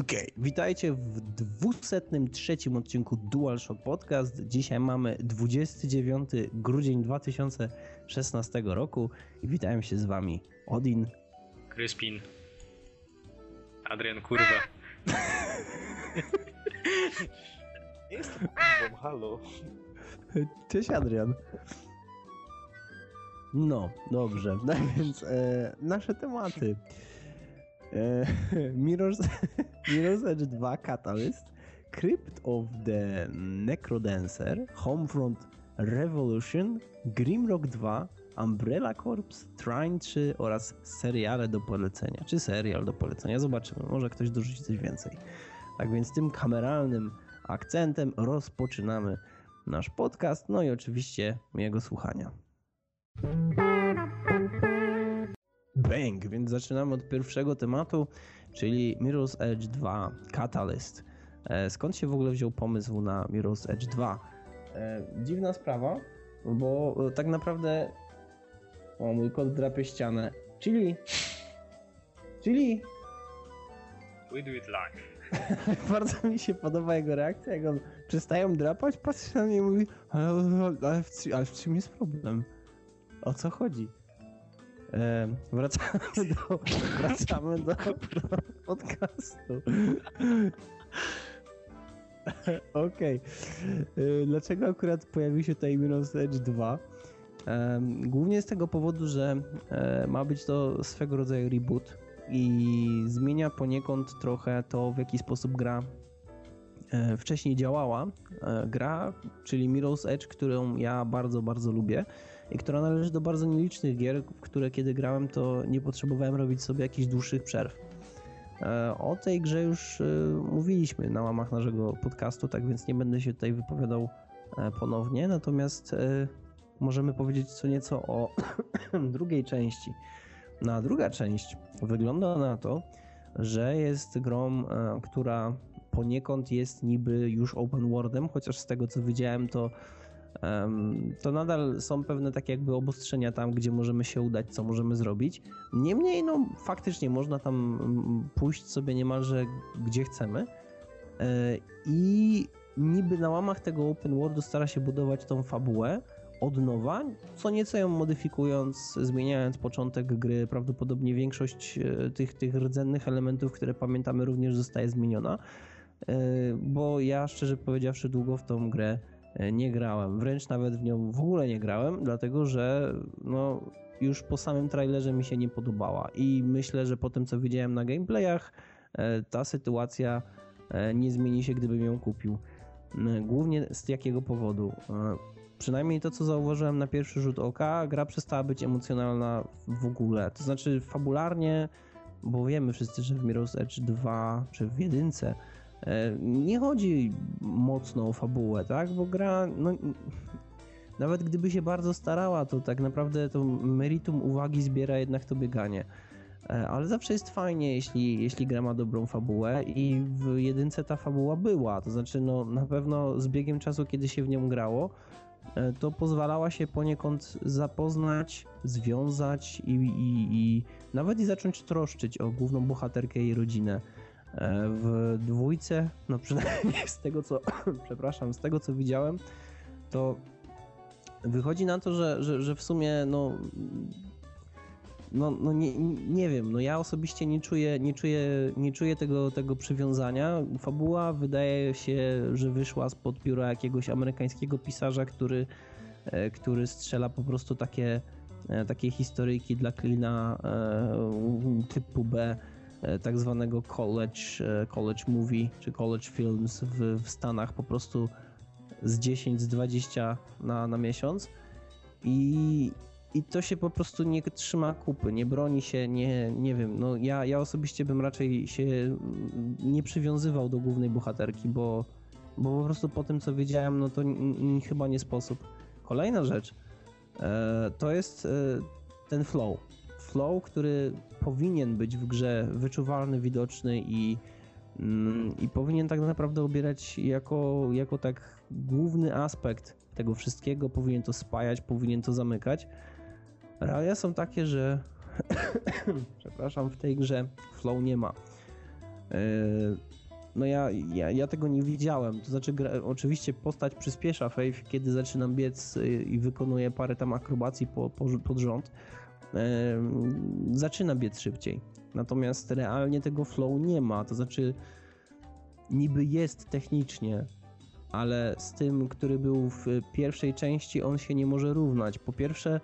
Okej, okay. witajcie w 203 odcinku DualShock Podcast. Dzisiaj mamy 29 grudzień 2016 roku i witają się z wami Odin, Kryspin, Adrian Kurwa. Jestem kurwą, halo. Cześć Adrian. No, dobrze. No więc e, nasze tematy. E, Mirror's, Mirror's Edge 2 Catalyst, Crypt of the Necrodancer, Homefront Revolution, Grimrock 2, Umbrella Corps, Trine 3 oraz seriale do polecenia. Czy serial do polecenia? Zobaczymy. Może ktoś dorzuci coś więcej. Tak więc tym kameralnym akcentem rozpoczynamy nasz podcast, no i oczywiście jego słuchania. Bang! Więc zaczynamy od pierwszego tematu, czyli Mirror's Edge 2 Catalyst. E, skąd się w ogóle wziął pomysł na Mirror's Edge 2? E, dziwna sprawa, bo tak naprawdę... O, mój kot drapie ścianę. Czyli... Czyli... We do it live. Bardzo mi się podoba jego reakcja, jak on przestaje drapać, patrzy na mnie i mówi ale, w, ale w czym jest problem? O co chodzi? E, wracamy do, wracamy do, podcastu. Okej. Okay. Dlaczego akurat pojawił się tutaj Mirror's Edge 2? E, głównie z tego powodu, że ma być to swego rodzaju reboot i zmienia poniekąd trochę to, w jaki sposób gra e, wcześniej działała. E, gra, czyli Mirror's Edge, którą ja bardzo, bardzo lubię i która należy do bardzo nielicznych gier, które kiedy grałem, to nie potrzebowałem robić sobie jakichś dłuższych przerw. E, o tej grze już mówiliśmy na łamach naszego podcastu, tak więc nie będę się tutaj wypowiadał ponownie, natomiast możemy powiedzieć co nieco o drugiej części. No a druga część wygląda na to, że jest grą, e, która poniekąd jest niby już open worldem, chociaż z tego co widziałem to to nadal są pewne takie jakby obostrzenia tam, gdzie możemy się udać, co możemy zrobić. Niemniej, no faktycznie można tam mm, pójść sobie niemalże gdzie chcemy e, i niby na łamach tego open worldu stara się budować tą fabułę, od nowa, co nieco ją modyfikując, zmieniając początek gry. Prawdopodobnie większość e, tych, tych rdzennych elementów, które pamiętamy, również zostaje zmieniona. E, bo ja szczerze powiedziawszy, długo w tą grę nie grałem. Wręcz nawet w nią w ogóle nie grałem, dlatego że no, już po samym trailerze mi się nie podobała. I myślę, że po tym, co widziałem na gameplayach, ta sytuacja nie zmieni się, gdybym ją kupił. Głównie z jakiego powodu? przynajmniej to, co zauważyłem na pierwszy rzut oka, gra przestała być emocjonalna w ogóle. To znaczy fabularnie, bo wiemy wszyscy, że w Mirror's Edge 2 czy w jedynce e, nie chodzi mocno o fabułę, tak? Bo gra, no, nawet gdyby się bardzo starała, to tak naprawdę to meritum uwagi zbiera jednak to bieganie. E, ale zawsze jest fajnie, jeśli, jeśli gra ma dobrą fabułę i w jedynce ta fabuła była. To znaczy, no na pewno z biegiem czasu, kiedy się w nią grało, E, to pozwalała się poniekąd zapoznać, związać i, i, i nawet i zacząć troszczyć o główną bohaterkę i rodzinę. E, w dwójce, no przynajmniej z tego co, przepraszam, z tego co widziałem, to wychodzi na to, że, że, że w sumie no no, no nie, nie wiem, no ja osobiście nie czuję, nie czuję, nie czuję tego, tego przywiązania. Fabuła wydaje się, że wyszła spod pióra jakiegoś amerykańskiego pisarza, który, e, który strzela po prostu takie, e, takie historyjki dla klina typu B, tak zwanego college, college movie czy college films w, w Stanach po prostu z 10, z 20 na, na miesiąc. I, i to się po prostu nie trzyma kupy, nie broni się, nie, nie wiem, no ja, ja osobiście bym raczej się nie przywiązywał do głównej bohaterki, bo, bo po prostu po tym co wiedziałem, no to chyba nie sposób. Kolejna rzecz e, to jest e, ten flow. Flow, który powinien być w grze wyczuwalny, widoczny i, mm, i powinien tak naprawdę obierać jako, jako tak główny aspekt tego wszystkiego, powinien to spajać, powinien to zamykać. Realia są takie, że przepraszam, w tej grze flow nie ma. E, no ja, ja, ja tego nie widziałem. To znaczy, gra, oczywiście postać przyspiesza Faith, kiedy zaczynam biec y, i wykonuje parę tam akrobacji po, po, pod rząd. Zaczyna biec szybciej. Natomiast realnie tego flow nie ma. To znaczy, niby jest technicznie, ale z tym, który był w pierwszej części, on się nie może równać. Po pierwsze,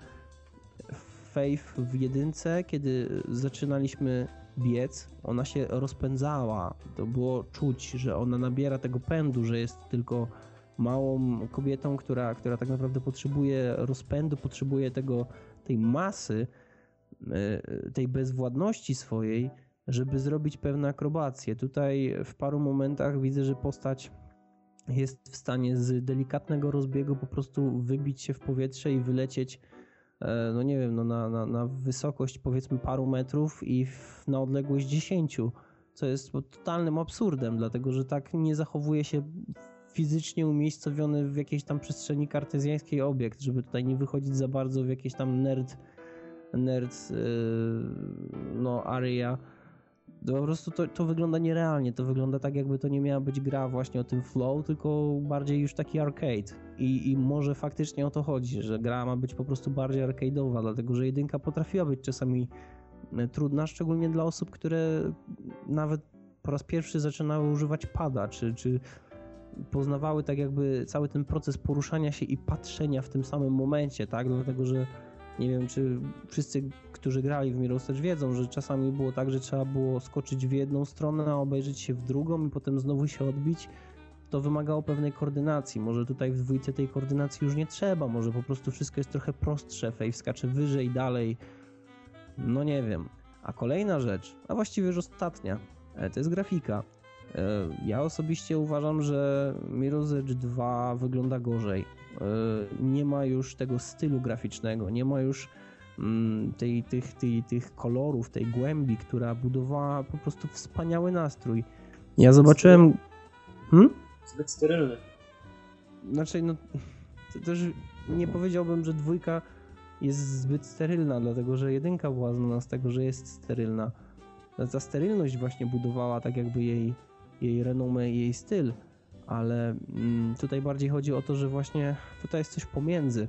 Faith w jedynce, kiedy zaczynaliśmy biec, ona się rozpędzała. To było czuć, że ona nabiera tego pędu, że jest tylko małą kobietą, która, która tak naprawdę potrzebuje rozpędu, potrzebuje tego, tej masy, e, tej bezwładności swojej, żeby zrobić pewne akrobacje. Tutaj w paru momentach widzę, że postać jest w stanie z delikatnego rozbiegu po prostu wybić się w powietrze i wylecieć E, no nie wiem, no na, na, na wysokość powiedzmy paru metrów i w, na odległość 10, co jest totalnym absurdem, dlatego że tak nie zachowuje się fizycznie umiejscowiony w jakiejś tam przestrzeni kartezjańskiej obiekt, żeby tutaj nie wychodzić za bardzo w jakieś tam nerd, nerd yy, no area po prostu to, to wygląda nierealnie, to wygląda tak jakby to nie miała być gra właśnie o tym flow, tylko bardziej już taki arcade. I, I może faktycznie o to chodzi, że gra ma być po prostu bardziej arcade'owa, dlatego że jedynka potrafiła być czasami e, trudna, szczególnie dla osób, które nawet po raz pierwszy zaczynały używać pada, czy, czy poznawały tak jakby cały ten proces poruszania się i patrzenia w tym samym momencie, tak? Dlatego, że nie wiem, czy wszyscy, którzy grali w Mirror's Edge wiedzą, że czasami było tak, że trzeba było skoczyć w jedną stronę, obejrzeć się w drugą i potem znowu się odbić. To wymagało pewnej koordynacji. Może tutaj w dwójce tej koordynacji już nie trzeba, może po prostu wszystko jest trochę prostsze, Fej wskacze wyżej, dalej. No nie wiem. A kolejna rzecz, a właściwie już ostatnia, e, to jest grafika. E, ja osobiście uważam, że Mirror's Edge 2 wygląda gorzej. E, nie ma już tego stylu graficznego, nie ma już mm, tej, tych, tej, tych kolorów, tej głębi, która budowała po prostu wspaniały nastrój. Ja zobaczyłem. Hmm? Zbyt sterylny. Znaczy, no, to też nie powiedziałbym, że dwójka jest zbyt sterylna, dlatego że jedynka była znana z tego, że jest sterylna. Ta sterylność właśnie budowała tak jakby jej, jej renomę i jej styl ale mm, tutaj bardziej chodzi o to, że właśnie tutaj jest coś pomiędzy.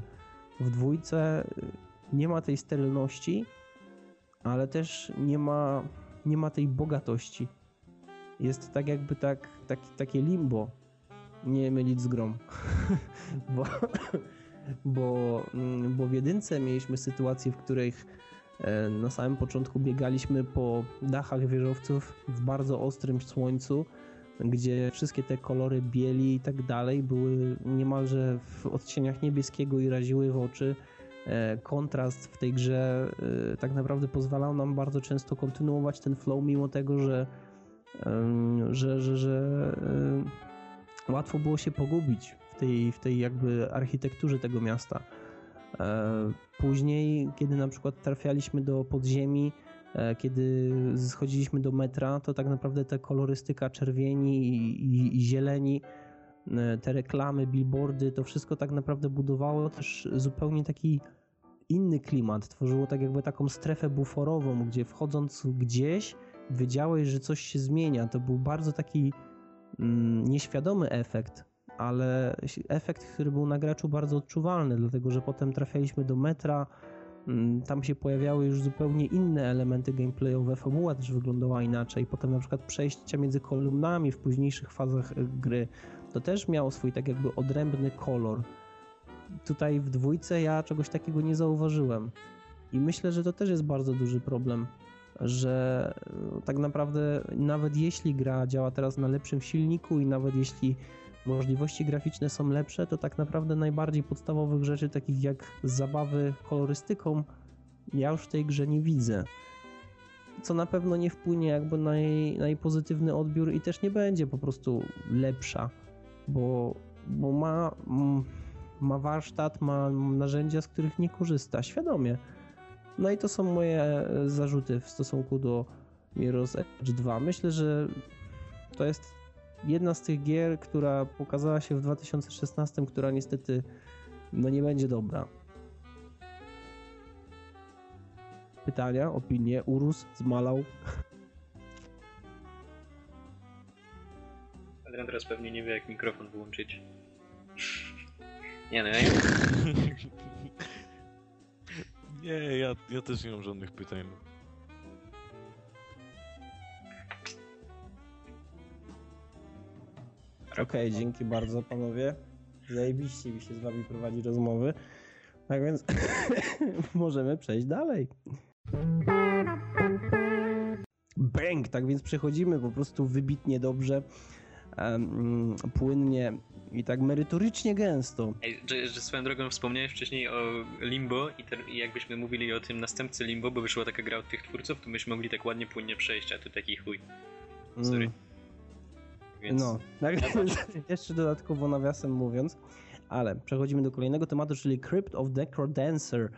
W dwójce y, nie ma tej sterylności, ale też nie ma, nie ma tej bogatości. Jest tak jakby tak, tak, takie limbo. Nie mylić z grom. bo, bo, mm, bo w jedynce mieliśmy sytuację, w których e, na samym początku biegaliśmy po dachach wieżowców w bardzo ostrym słońcu gdzie wszystkie te kolory bieli i tak dalej były niemalże w odcieniach niebieskiego i raziły w oczy. E, kontrast w tej grze e, tak naprawdę pozwalał nam bardzo często kontynuować ten flow, mimo tego, że, że, że, że e, łatwo było się pogubić w tej, w tej jakby architekturze tego miasta. Później, kiedy na przykład trafialiśmy do podziemi, kiedy schodziliśmy do metra, to tak naprawdę ta kolorystyka czerwieni i, i, i zieleni, e, te reklamy, billboardy, to wszystko tak naprawdę budowało też zupełnie taki inny klimat. Tworzyło tak jakby taką strefę buforową, gdzie wchodząc gdzieś wiedziałeś, że coś się zmienia. To był bardzo taki mm, nieświadomy efekt, ale efekt, który był na graczu bardzo odczuwalny, dlatego że potem trafialiśmy do metra, tam się pojawiały już zupełnie inne elementy gameplayowe, fabuła też wyglądała inaczej. Potem na przykład przejścia między kolumnami w późniejszych fazach e, gry, to też miało swój tak jakby odrębny kolor. Tutaj w dwójce ja czegoś takiego nie zauważyłem. I myślę, że to też jest bardzo duży problem, że e, tak naprawdę nawet jeśli gra działa teraz na lepszym silniku i nawet jeśli możliwości graficzne są lepsze, to tak naprawdę najbardziej podstawowych rzeczy, takich jak zabawy kolorystyką, ja już w tej grze nie widzę. Co na pewno nie wpłynie jakby na jej, na jej pozytywny odbiór i też nie będzie po prostu lepsza, bo, bo ma, ma warsztat, ma narzędzia, z których nie korzysta świadomie. No i to są moje zarzuty w stosunku do Mirror's Edge 2. Myślę, że to jest jedna z tych gier, która pokazała się w 2016, która niestety no nie będzie dobra. Pytania, opinie, urósł, zmalał. Adrian teraz pewnie nie wie jak mikrofon wyłączyć. Nie no, ja Nie, ja, ja też nie mam żadnych pytań. Okej, dzięki bardzo panowie. Zajebiście mi się z wami prowadzi rozmowy. Tak więc możemy przejść dalej. Bang! Tak więc przechodzimy po prostu wybitnie dobrze, em, płynnie i tak merytorycznie gęsto. Ej, że, że swoją drogą wspomniałeś wcześniej o Limbo i, te, i jakbyśmy mówili o tym następcy Limbo, bo wyszła taka gra od tych twórców, to byśmy mogli tak ładnie, płynnie przejść, a tu taki chuj. Sorry. Mm. Więc No, tak jeszcze dodatkowo nawiasem mówiąc, ale przechodzimy do kolejnego tematu, czyli Crypt of Necrodancer.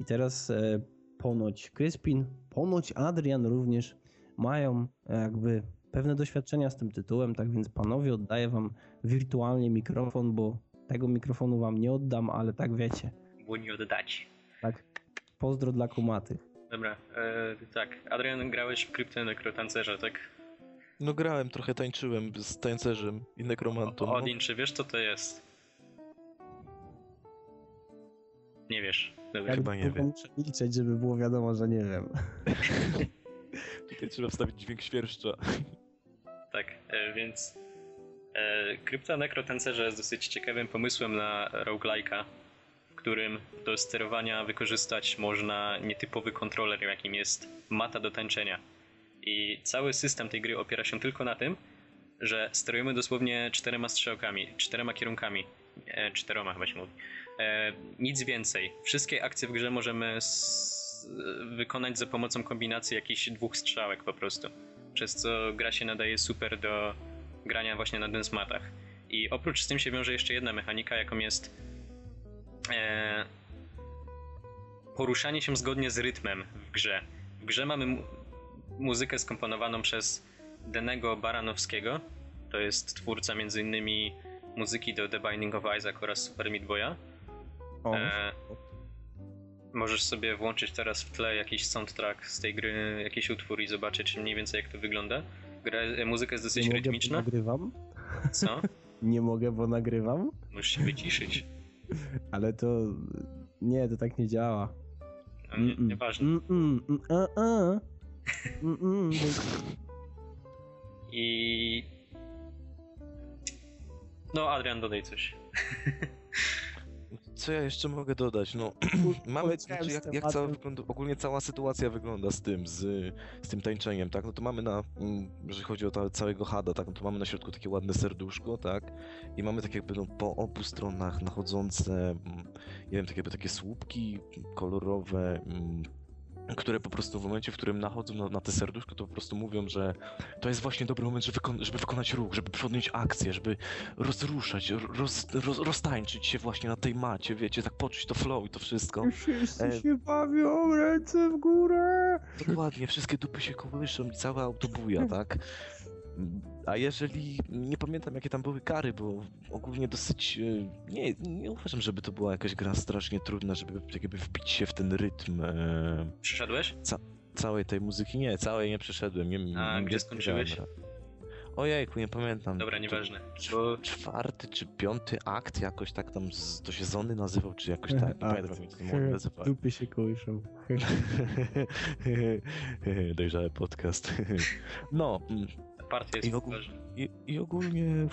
I teraz e, ponoć Crispin, ponoć Adrian również mają e, jakby pewne doświadczenia z tym tytułem, tak więc panowie oddaję wam wirtualnie mikrofon, bo tego mikrofonu wam nie oddam, ale tak wiecie, było nie oddać. tak pozdro dla kumatych. Dobra, e, tak. Adrian, grałeś w kryptę nekrotancerza, tak? No grałem, trochę tańczyłem z tańcerzem i nekromantą. O, no. Odin, czy wiesz co to jest? Nie wiesz. Dobra. Chyba nie wiem. muszę milczeć, żeby było wiadomo, że nie wiem. Tutaj trzeba wstawić dźwięk świerszcza. Tak, e, więc e, krypta nekrotancerza jest dosyć ciekawym pomysłem na roguelike'a, w którym do sterowania wykorzystać można nietypowy kontroler, jakim jest mata do tańczenia. I cały system tej gry opiera się tylko na tym, że sterujemy dosłownie czterema strzałkami, czterema kierunkami, e, czteroma chyba się mówi. E, nic więcej. Wszystkie akcje w grze możemy wykonać za pomocą kombinacji jakichś dwóch strzałek po prostu. Przez co gra się nadaje super do grania właśnie na dance matach. I oprócz z tym się wiąże jeszcze jedna mechanika, jaką jest e, poruszanie się zgodnie z rytmem w grze. W grze mamy muzykę skomponowaną przez Denego Baranowskiego. To jest twórca między innymi muzyki do The Binding of Isaac oraz Super Meat Boya. O, E, możesz sobie włączyć teraz w tle jakiś soundtrack z tej gry, jakiś utwór i zobaczyć mniej więcej jak to wygląda. Gra, e, muzyka jest dosyć nie mogę, bo rytmiczna. nagrywam. Co? Nie mogę, bo nagrywam. Musisz się wyciszyć. Ale to. Nie, to tak nie działa. No, nie, nieważne. Mm. Mm-mm, bo- I. No, Adrian, dodaj coś. Co ja jeszcze mogę dodać? No, mamy, znaczy jak, jak cała wygląda, ogólnie cała sytuacja wygląda z tym, z, z tym tańczeniem, tak? No to mamy na, mm, jeżeli chodzi o ta, całego hada, tak? No to mamy na środku takie ładne serduszko, tak? I mamy tak jakby no, po obu stronach nachodzące, mm, nie wiem, tak jakby takie słupki kolorowe, mm, które po prostu w momencie, w którym nachodzą na, na te serduszko, to po prostu mówią, że to jest właśnie dobry moment, żeby, wykon- żeby wykonać ruch, żeby podjąć akcję, żeby rozruszać, roz, roz, roztańczyć się właśnie na tej macie, wiecie, tak poczuć to flow i to wszystko. Wszyscy E. się bawią, ręce w górę. Dokładnie, wszystkie dupy się kołyszą i cała autobuja, tak? A jeżeli, nie pamiętam jakie tam były kary, bo ogólnie dosyć, e, nie, nie uważam, żeby to była jakaś gra strasznie trudna, żeby jakby wbić się w ten rytm e, Przyszedłeś? całej tej muzyki. Nie, całej nie przeszedłem. Nie, A nie gdzie skończyłeś? Ojejku, nie pamiętam. Dobra, nieważne. Bo czwarty czy piąty akt jakoś tak tam, z, to się Zony nazywał, czy jakoś tak, nie pamiętam jak to mogę nazywać. Dupy się kołyszą. Dojrzały podcast. No, mm, partia jest I ważna. i, i ogólnie,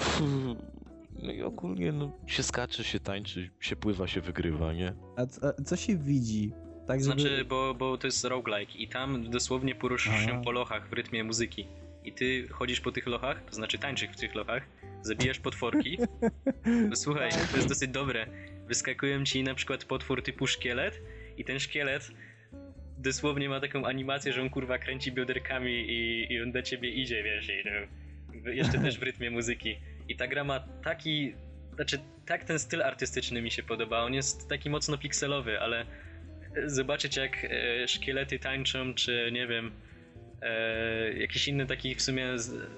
no i ogólnie, no, się skacze, się tańczy, się pływa, się wygrywa, nie? A, a co się widzi? Tak, żeby... Znaczy, bo, bo to jest roguelike i tam dosłownie poruszasz Aha. się po lochach w rytmie muzyki. I ty chodzisz po tych lochach, to znaczy tańczysz w tych lochach, zabijasz potworki. Bo słuchaj, to jest dosyć dobre. Wyskakują ci na przykład potwór typu szkielet i ten szkielet dosłownie ma taką animację, że on kurwa kręci bioderkami i, i on do ciebie idzie, wiesz, i no, jeszcze też w rytmie muzyki. I ta gra ma taki, znaczy tak ten styl artystyczny mi się podoba, on jest taki mocno pikselowy, ale zobaczyć jak e, szkielety tańczą, czy nie wiem, e, jakiś inny taki w sumie z,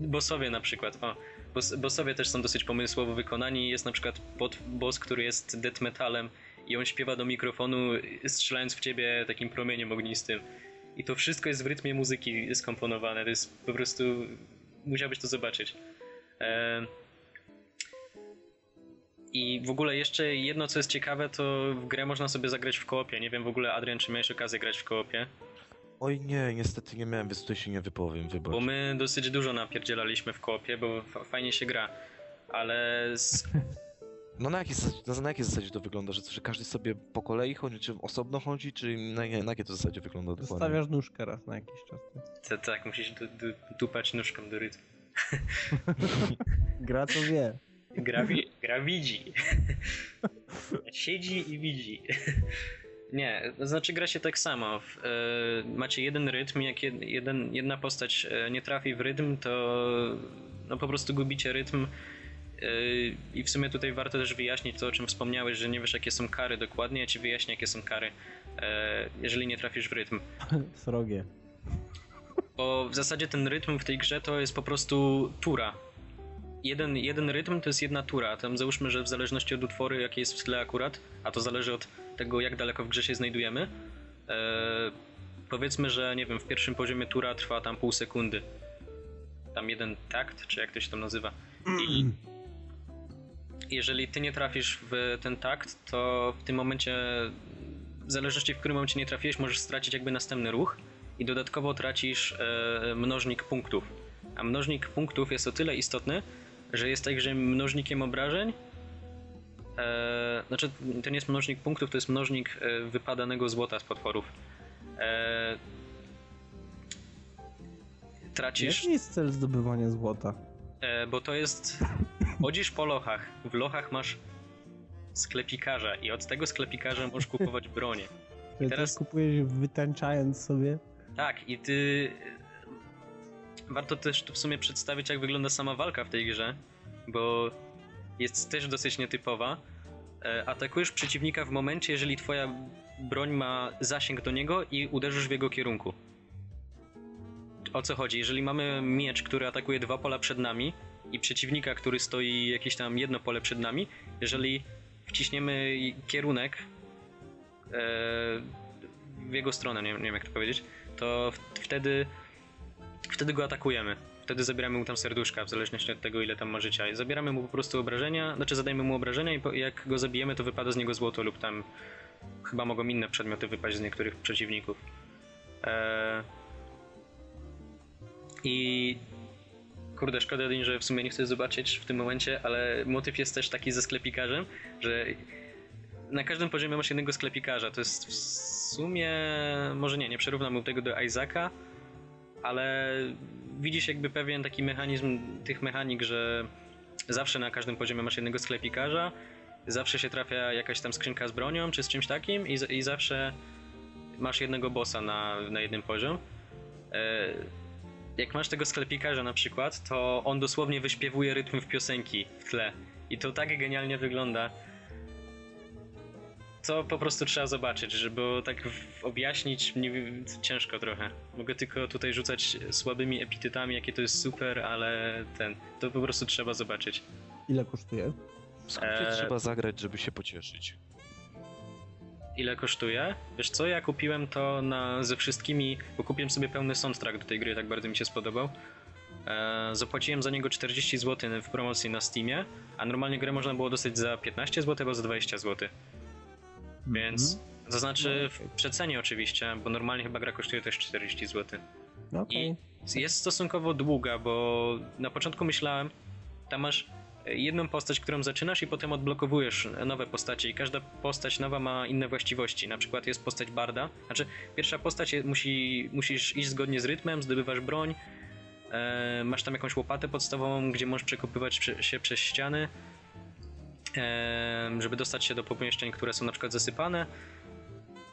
bossowie na przykład, o, boss, bossowie też są dosyć pomysłowo wykonani, jest na przykład boss, który jest death metalem i on śpiewa do mikrofonu strzelając w ciebie takim promieniem ognistym i to wszystko jest w rytmie muzyki skomponowane, to jest po prostu, musiałbyś to zobaczyć. E, I w ogóle jeszcze jedno, co jest ciekawe, to w grę można sobie zagrać w koopie. Nie wiem w ogóle, Adrian, czy miałeś okazję grać w koopie? Oj nie, niestety nie miałem, więc tutaj się nie wypowiem, wybacz. Bo my dosyć dużo napierdzielaliśmy w koopie, bo fa- fajnie się gra. Ale z... No na jakiej, zasadzie, na jakiej zasadzie to wygląda? Że, że każdy sobie po kolei chodzi, czy osobno chodzi, czy na, na jakiej to zasadzie wygląda dokładnie? Zostawiasz nóżkę raz na jakiś czas. to, tak, musisz du, du, dupać nóżką do rytmu. Gra to wie. Gra, wi- gra widzi. Siedzi i widzi. Nie, to znaczy gra się tak samo. W, e, macie jeden rytm, jak jed, jeden, jedna postać e, nie trafi w rytm, to no po prostu gubicie rytm. E, I w sumie tutaj warto też wyjaśnić to, o czym wspomniałeś, że nie wiesz jakie są kary dokładnie. Ja ci wyjaśnię jakie są kary, e, jeżeli nie trafisz w rytm. Srogie. Bo w zasadzie ten rytm w tej grze to jest po prostu tura. Jeden, jeden rytm to jest jedna tura. Tam załóżmy, że w zależności od utworu, jaki jest w tle akurat, a to zależy od tego, jak daleko w grze się znajdujemy. E, powiedzmy, że nie wiem, w pierwszym poziomie tura trwa tam pół sekundy. Tam jeden takt, czy jak to się tam nazywa. I jeżeli ty nie trafisz w ten takt, to w tym momencie, w zależności w którym momencie nie trafiłeś, możesz stracić jakby następny ruch i dodatkowo tracisz e, mnożnik punktów. A mnożnik punktów jest o tyle istotny, że jest także mnożnikiem obrażeń. E, znaczy, to nie jest mnożnik punktów, to jest mnożnik e, wypadanego złota z potworów. E, tracisz. Jaki jest cel zdobywania złota? E, bo to jest. Chodzisz po lochach. W lochach masz sklepikarza i od tego sklepikarza możesz kupować bronię. Teraz- teraz kupujesz wytańczając sobie? Tak, i ty. Warto też tu w sumie przedstawić, jak wygląda sama walka w tej grze, bo jest też dosyć nietypowa. E, Atakujesz przeciwnika w momencie, jeżeli twoja broń ma zasięg do niego i uderzysz w jego kierunku. O co chodzi? Jeżeli mamy miecz, który atakuje dwa pola przed nami i przeciwnika, który stoi jakieś tam jedno pole przed nami, jeżeli wciśniemy kierunek e, w jego stronę, nie, nie wiem jak to powiedzieć, to w, wtedy, wtedy go atakujemy. Wtedy zabieramy mu tam serduszka, w zależności od tego, ile tam ma życia. I zabieramy mu po prostu obrażenia, znaczy zadajemy mu obrażenia i po, jak go zabijemy, to wypada z niego złoto lub tam chyba mogą inne przedmioty wypaść z niektórych przeciwników. Eee... I kurde, szkoda, że w sumie nie chcę zobaczyć w tym momencie, ale motyw jest też taki ze sklepikarzem, że na każdym poziomie masz jednego sklepikarza. To jest w sumie, może nie, nie przyrównam tego do Isaaca, ale widzisz jakby pewien taki mechanizm tych mechanik, że zawsze na każdym poziomie masz jednego sklepikarza, zawsze się trafia jakaś tam skrzynka z bronią czy z czymś takim i, i zawsze masz jednego bossa na, na jednym poziom. Jak masz tego sklepikarza na przykład, to on dosłownie wyśpiewuje rytm w piosenki w tle. I to tak genialnie wygląda. To po prostu trzeba zobaczyć, żeby tak objaśnić nie, ciężko trochę. Mogę tylko tutaj rzucać słabymi epitetami, jakie to jest super, ale ten, to po prostu trzeba zobaczyć. Ile kosztuje? Skrócie Eee. trzeba zagrać, żeby się pocieszyć. Ile kosztuje? Wiesz co, ja kupiłem to na, ze wszystkimi, bo kupiłem sobie pełny soundtrack do tej gry, tak bardzo mi się spodobał. E, zapłaciłem za niego 40 zł w promocji na Steamie, a normalnie grę można było dostać za 15 zł albo za 20 zł. Więc, to znaczy w przecenie oczywiście, bo normalnie chyba gra kosztuje też 40 zł. Okej. I jest stosunkowo długa, bo na początku myślałem, tam masz jedną postać, którą zaczynasz i potem odblokowujesz nowe postacie i każda postać nowa ma inne właściwości. Na przykład jest postać Barda, znaczy pierwsza postać musi, musisz iść zgodnie z rytmem, zdobywasz broń, e, masz tam jakąś łopatę podstawową, gdzie możesz przekopywać prze, się przez ściany, e, żeby dostać się do pomieszczeń, które są na przykład zasypane.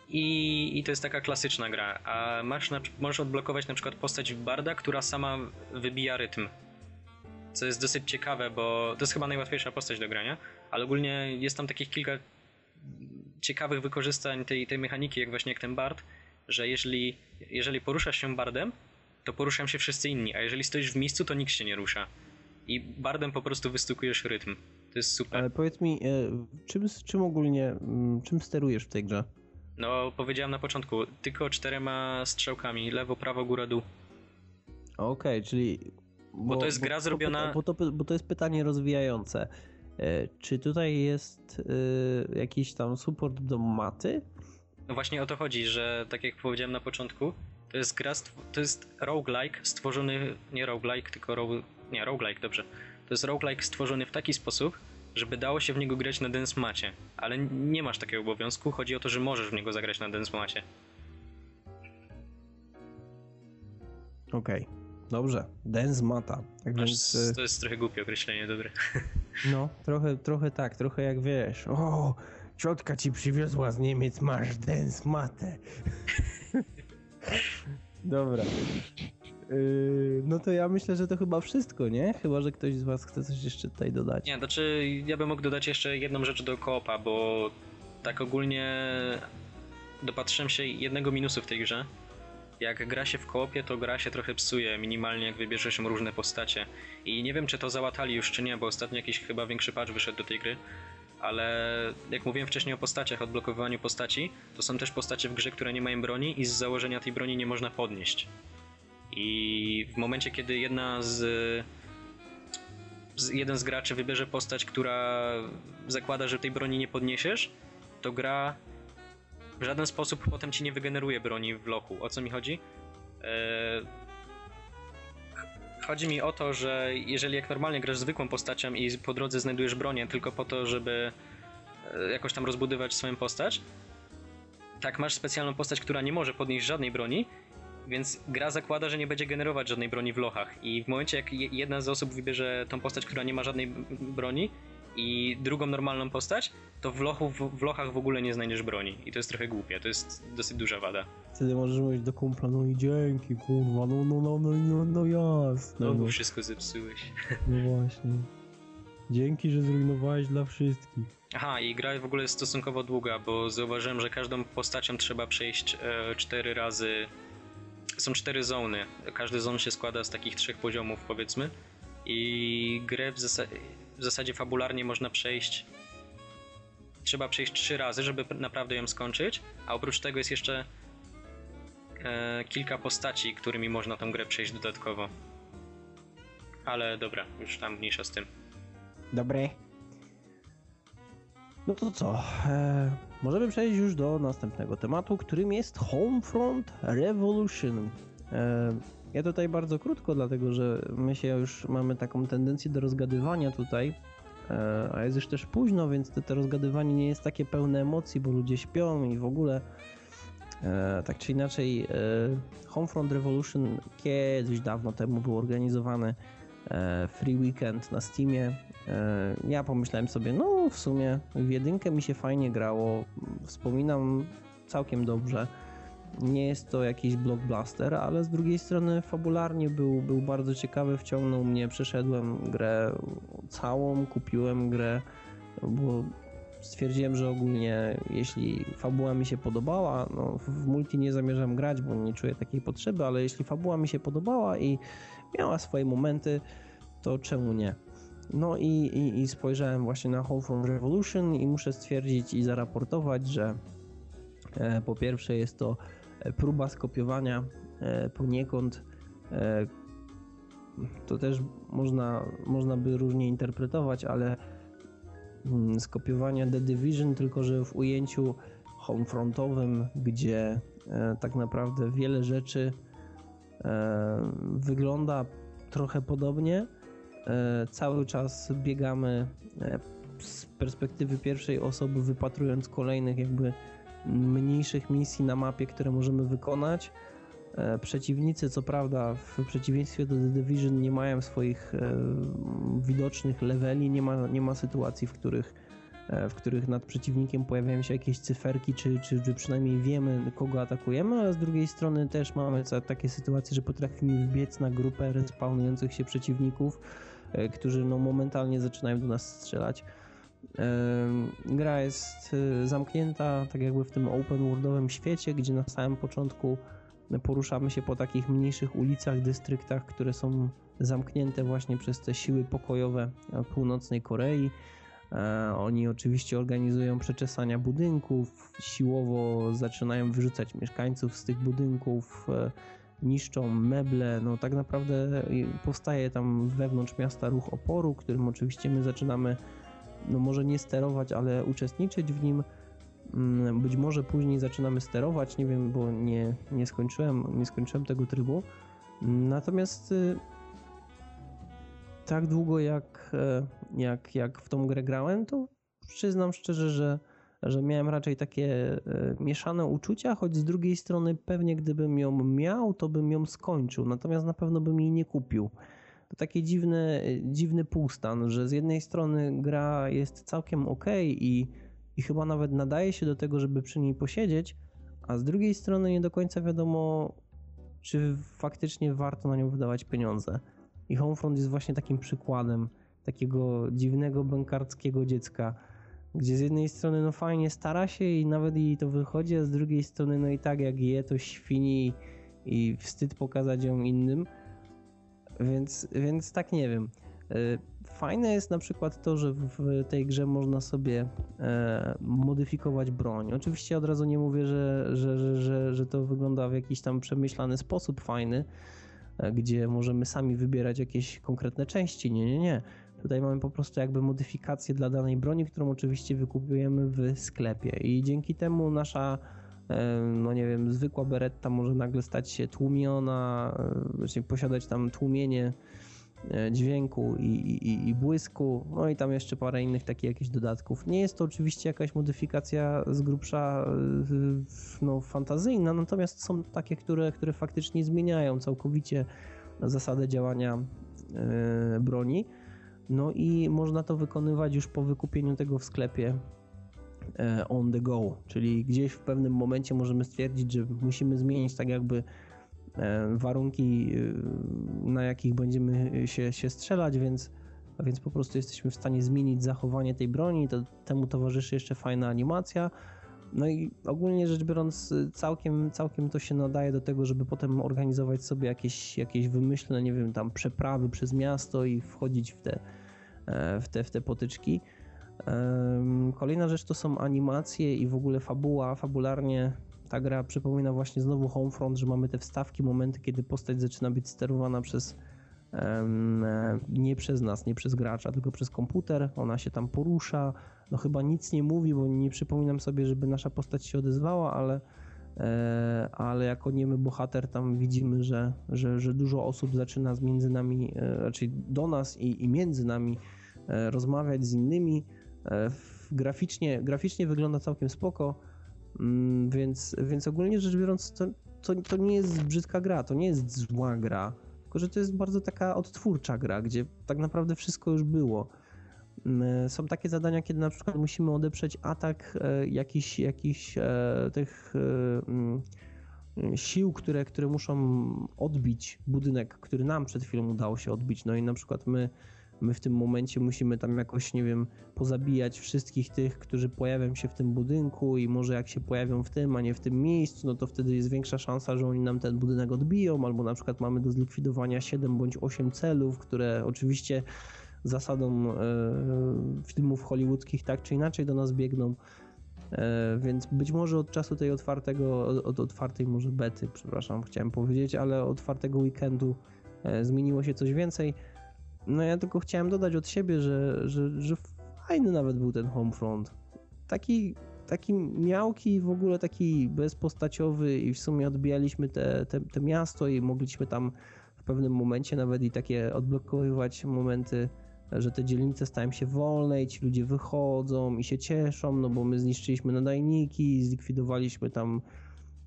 I, I to jest taka klasyczna gra. A masz na, możesz odblokować na przykład postać Barda, która sama wybija rytm. Co jest dosyć ciekawe, bo to jest chyba najłatwiejsza postać do grania, ale ogólnie jest tam takich kilka ciekawych wykorzystań tej, tej mechaniki, jak właśnie jak ten Bard, że jeżeli, jeżeli poruszasz się Bardem, to poruszają się wszyscy inni, a jeżeli stoisz w miejscu, to nikt się nie rusza. I Bardem po prostu wystukujesz rytm. To jest super. Ale powiedz mi, e, czym, czym ogólnie, mm, czym sterujesz w tej grze? No, powiedziałem na początku, tylko czterema strzałkami, lewo, prawo, góra, dół. Okej, czyli Bo, to jest gra zrobiona- Bo to, bo to jest pytanie rozwijające. E, Czy tutaj jest e, jakiś tam support do maty? No właśnie o to chodzi, że tak jak powiedziałem na początku, to jest gra, to jest roguelike stworzony, nie roguelike, tylko ro, nie, roguelike, dobrze. To jest roguelike stworzony w taki sposób, żeby dało się w niego grać na dance macie, ale nie masz takiego obowiązku, chodzi o to, że możesz w niego zagrać na dance macie. Okej, dobrze. Dance mata. Tak Aż więc, e, To jest trochę głupie określenie, dobre. no, trochę, trochę tak, trochę jak wiesz. O, ciotka ci przywiozła z Niemiec, masz dance matę. Dobra. Yy, no to ja myślę, że to chyba wszystko, nie? Chyba, że ktoś z was chce coś jeszcze tutaj dodać. Nie, znaczy ja bym mógł dodać jeszcze jedną rzecz do koopa, bo tak ogólnie dopatrzyłem się jednego minusu w tej grze. Jak gra się w koopie, to gra się trochę psuje, minimalnie jak wybierze się różne postacie. I nie wiem, czy to załatali już, czy nie, bo ostatnio jakiś chyba większy patch wyszedł do tej gry. Ale jak mówiłem wcześniej o postaciach, odblokowywaniu postaci, to są też postacie w grze, które nie mają broni i z założenia tej broni nie można podnieść. I w momencie, kiedy jedna z z- jeden z graczy wybierze postać, która zakłada, że tej broni nie podniesiesz, to gra w żaden sposób potem ci nie wygeneruje broni w lochu. O co mi chodzi? Eee, Chodzi mi o to, że jeżeli jak normalnie grasz zwykłą postacią i po drodze znajdujesz bronię tylko po to, żeby e, jakoś tam rozbudować swoją postać, tak masz specjalną postać, która nie może podnieść żadnej broni, więc gra zakłada, że nie będzie generować żadnej broni w lochach. I w momencie, jak je- jedna z osób wybierze tą postać, która nie ma żadnej broni, i drugą normalną postać, to w, lochu, w, w lochach w ogóle nie znajdziesz broni. I to jest trochę głupie, to jest dosyć duża wada. Wtedy możesz mówić do kumpla, no i dzięki, kurwa, no, no, no, no, no, no jasne. No, No, bo wszystko zepsułeś. no właśnie. Dzięki, że zrujnowałeś dla wszystkich. Aha, i gra w ogóle jest stosunkowo długa, bo zauważyłem, że każdą postacią trzeba przejść e, cztery razy. Są cztery zony. Każdy zon się składa z takich trzech poziomów, powiedzmy. I grę w, zasa- w zasadzie fabularnie można przejść. Trzeba przejść trzy razy, żeby naprawdę ją skończyć. A oprócz tego jest jeszcze e, kilka postaci, którymi można tą grę przejść dodatkowo. Ale dobra, już tam mniejsza z tym. Dobre. No to co? E, możemy przejść już do następnego tematu, którym jest Homefront Revolution. E, ja tutaj bardzo krótko, dlatego że my się już mamy taką tendencję do rozgadywania tutaj, e, a jest już też późno, więc to, to rozgadywanie nie jest takie pełne emocji, bo ludzie śpią i w ogóle. E, tak czy inaczej, e, Homefront Revolution kiedyś dawno temu był organizowany free weekend na Steamie. Ja pomyślałem sobie, no w sumie w jedynkę mi się fajnie grało, wspominam całkiem dobrze. Nie jest to jakiś blockbuster, ale z drugiej strony fabularnie był, był bardzo ciekawy, wciągnął mnie, przeszedłem grę całą, kupiłem grę, bo stwierdziłem, że ogólnie jeśli fabuła mi się podobała, no w multi nie zamierzam grać, bo nie czuję takiej potrzeby, ale jeśli fabuła mi się podobała i miała swoje momenty, to czemu nie? No i, i, i spojrzałem właśnie na Homefront Revolution i muszę stwierdzić i zaraportować, że e, po pierwsze jest to próba skopiowania e, poniekąd e, to też można, można by różnie interpretować, ale mm, skopiowania The Division, tylko że w ujęciu homefrontowym, gdzie e, tak naprawdę wiele rzeczy wygląda trochę podobnie. Cały czas biegamy z perspektywy pierwszej osoby, wypatrując kolejnych jakby mniejszych misji na mapie, które możemy wykonać. E, Przeciwnicy, co prawda, w przeciwieństwie do The Division, nie mają swoich e, widocznych leveli, nie ma, nie ma sytuacji, w których, e, w których nad przeciwnikiem pojawiają się jakieś cyferki, czy, czy, czy przynajmniej wiemy, kogo atakujemy, ale z drugiej strony też mamy takie sytuacje, że potrafimy wbiec na grupę respawnujących się przeciwników, którzy no, momentalnie zaczynają do nas strzelać. Gra jest e, zamknięta, tak jakby w tym open worldowym świecie, gdzie na samym początku poruszamy się po takich mniejszych ulicach, dystryktach, które są zamknięte właśnie przez te siły pokojowe e, północnej Korei. E, Oni oczywiście organizują przeczesania budynków, siłowo zaczynają wyrzucać mieszkańców z tych budynków. e, niszczą meble, no tak naprawdę powstaje tam wewnątrz miasta ruch oporu, którym oczywiście my zaczynamy, no może nie sterować, ale uczestniczyć w nim. Mm, być może później zaczynamy sterować, nie wiem, bo nie, nie, skończyłem, nie skończyłem tego trybu. Natomiast y, tak długo jak, e, jak, jak w tą grę grałem, to przyznam szczerze, że, że miałem raczej takie e, mieszane uczucia, choć z drugiej strony pewnie gdybym ją miał, to bym ją skończył, natomiast na pewno bym jej nie kupił. To taki dziwny, dziwny półstan, że z jednej strony gra jest całkiem ok i, i chyba nawet nadaje się do tego, żeby przy niej posiedzieć, a z drugiej strony nie do końca wiadomo, czy faktycznie warto na nią wydawać pieniądze. I Homefront jest właśnie takim przykładem takiego dziwnego bankarskiego dziecka, gdzie z jednej strony no fajnie stara się i nawet jej to wychodzi, a z drugiej strony no i tak jak je to świni i wstyd pokazać ją innym. Więc, więc tak nie wiem. E, fajne jest na przykład to, że w tej grze można sobie e, modyfikować broń. Oczywiście od razu nie mówię, że, że, że, że, to wygląda w jakiś tam przemyślany sposób fajny, E, gdzie możemy sami wybierać jakieś konkretne części. Nie, nie, nie. Tutaj mamy po prostu jakby modyfikację dla danej broni, którą oczywiście wykupujemy w sklepie i dzięki temu nasza no nie wiem, zwykła beretta może nagle stać się tłumiona, właśnie posiadać tam tłumienie E, dźwięku i, i, i, błysku, no i tam jeszcze parę innych takich jakichś dodatków. Nie jest to oczywiście jakaś modyfikacja z grubsza e, no, fantazyjna, natomiast są takie, które, które faktycznie zmieniają całkowicie zasadę działania e, broni. No i można to wykonywać już po wykupieniu tego w sklepie on the go, czyli gdzieś w pewnym momencie możemy stwierdzić, że musimy zmienić tak jakby E, warunki, e, na jakich będziemy się, się strzelać, więc, więc po prostu jesteśmy w stanie zmienić zachowanie tej broni. To, temu towarzyszy jeszcze fajna animacja. No i ogólnie rzecz biorąc, całkiem, całkiem to się nadaje do tego, żeby potem organizować sobie jakieś, jakieś wymyślne, nie wiem, tam przeprawy przez miasto i wchodzić w te, e, w te, w te potyczki. Kolejna rzecz to są animacje i w ogóle fabuła. Fabularnie ta gra przypomina właśnie znowu Homefront, że mamy te wstawki, momenty, kiedy postać zaczyna być sterowana przez um, nie przez nas, nie przez gracza, tylko przez komputer. Ona się tam porusza. No chyba nic nie mówi, bo nie przypominam sobie, żeby nasza postać się odezwała, ale e, ale jako niemy bohater tam widzimy, że, że, że dużo osób zaczyna z między nami, e, raczej do nas i, i między nami e, rozmawiać z innymi. Graficznie, graficznie wygląda całkiem spoko. Mm, więc, więc ogólnie rzecz biorąc, to, to, to nie jest brzydka gra, to nie jest zła gra, tylko że to jest bardzo taka odtwórcza gra, gdzie tak naprawdę wszystko już było. Mm, są takie zadania, kiedy na przykład musimy odeprzeć atak e, jakichś, e, tych e, mm, sił, które, które muszą odbić budynek, który nam przed chwilą udało się odbić. No i na przykład my my w tym momencie musimy tam jakoś, nie wiem, pozabijać wszystkich tych, którzy pojawią się w tym budynku i może jak się pojawią w tym, a nie w tym miejscu, no to wtedy jest większa szansa, że oni nam ten budynek odbiją, albo na przykład mamy do zlikwidowania 7 bądź 8 celów, które oczywiście zasadą e, filmów hollywoodzkich tak czy inaczej do nas biegną. E, więc być może od czasu tej otwartego, od otwartej może bety, przepraszam, chciałem powiedzieć, ale otwartego weekendu e, zmieniło się coś więcej. No ja tylko chciałem dodać od siebie, że, że, że fajny nawet był ten Homefront. Taki, taki miałki, w ogóle taki bezpostaciowy i w sumie odbijaliśmy te, te, te miasto i mogliśmy tam w pewnym momencie nawet i takie odblokowywać momenty, że te dzielnice stają się wolne i ci ludzie wychodzą i się cieszą, no bo my zniszczyliśmy nadajniki, zlikwidowaliśmy tam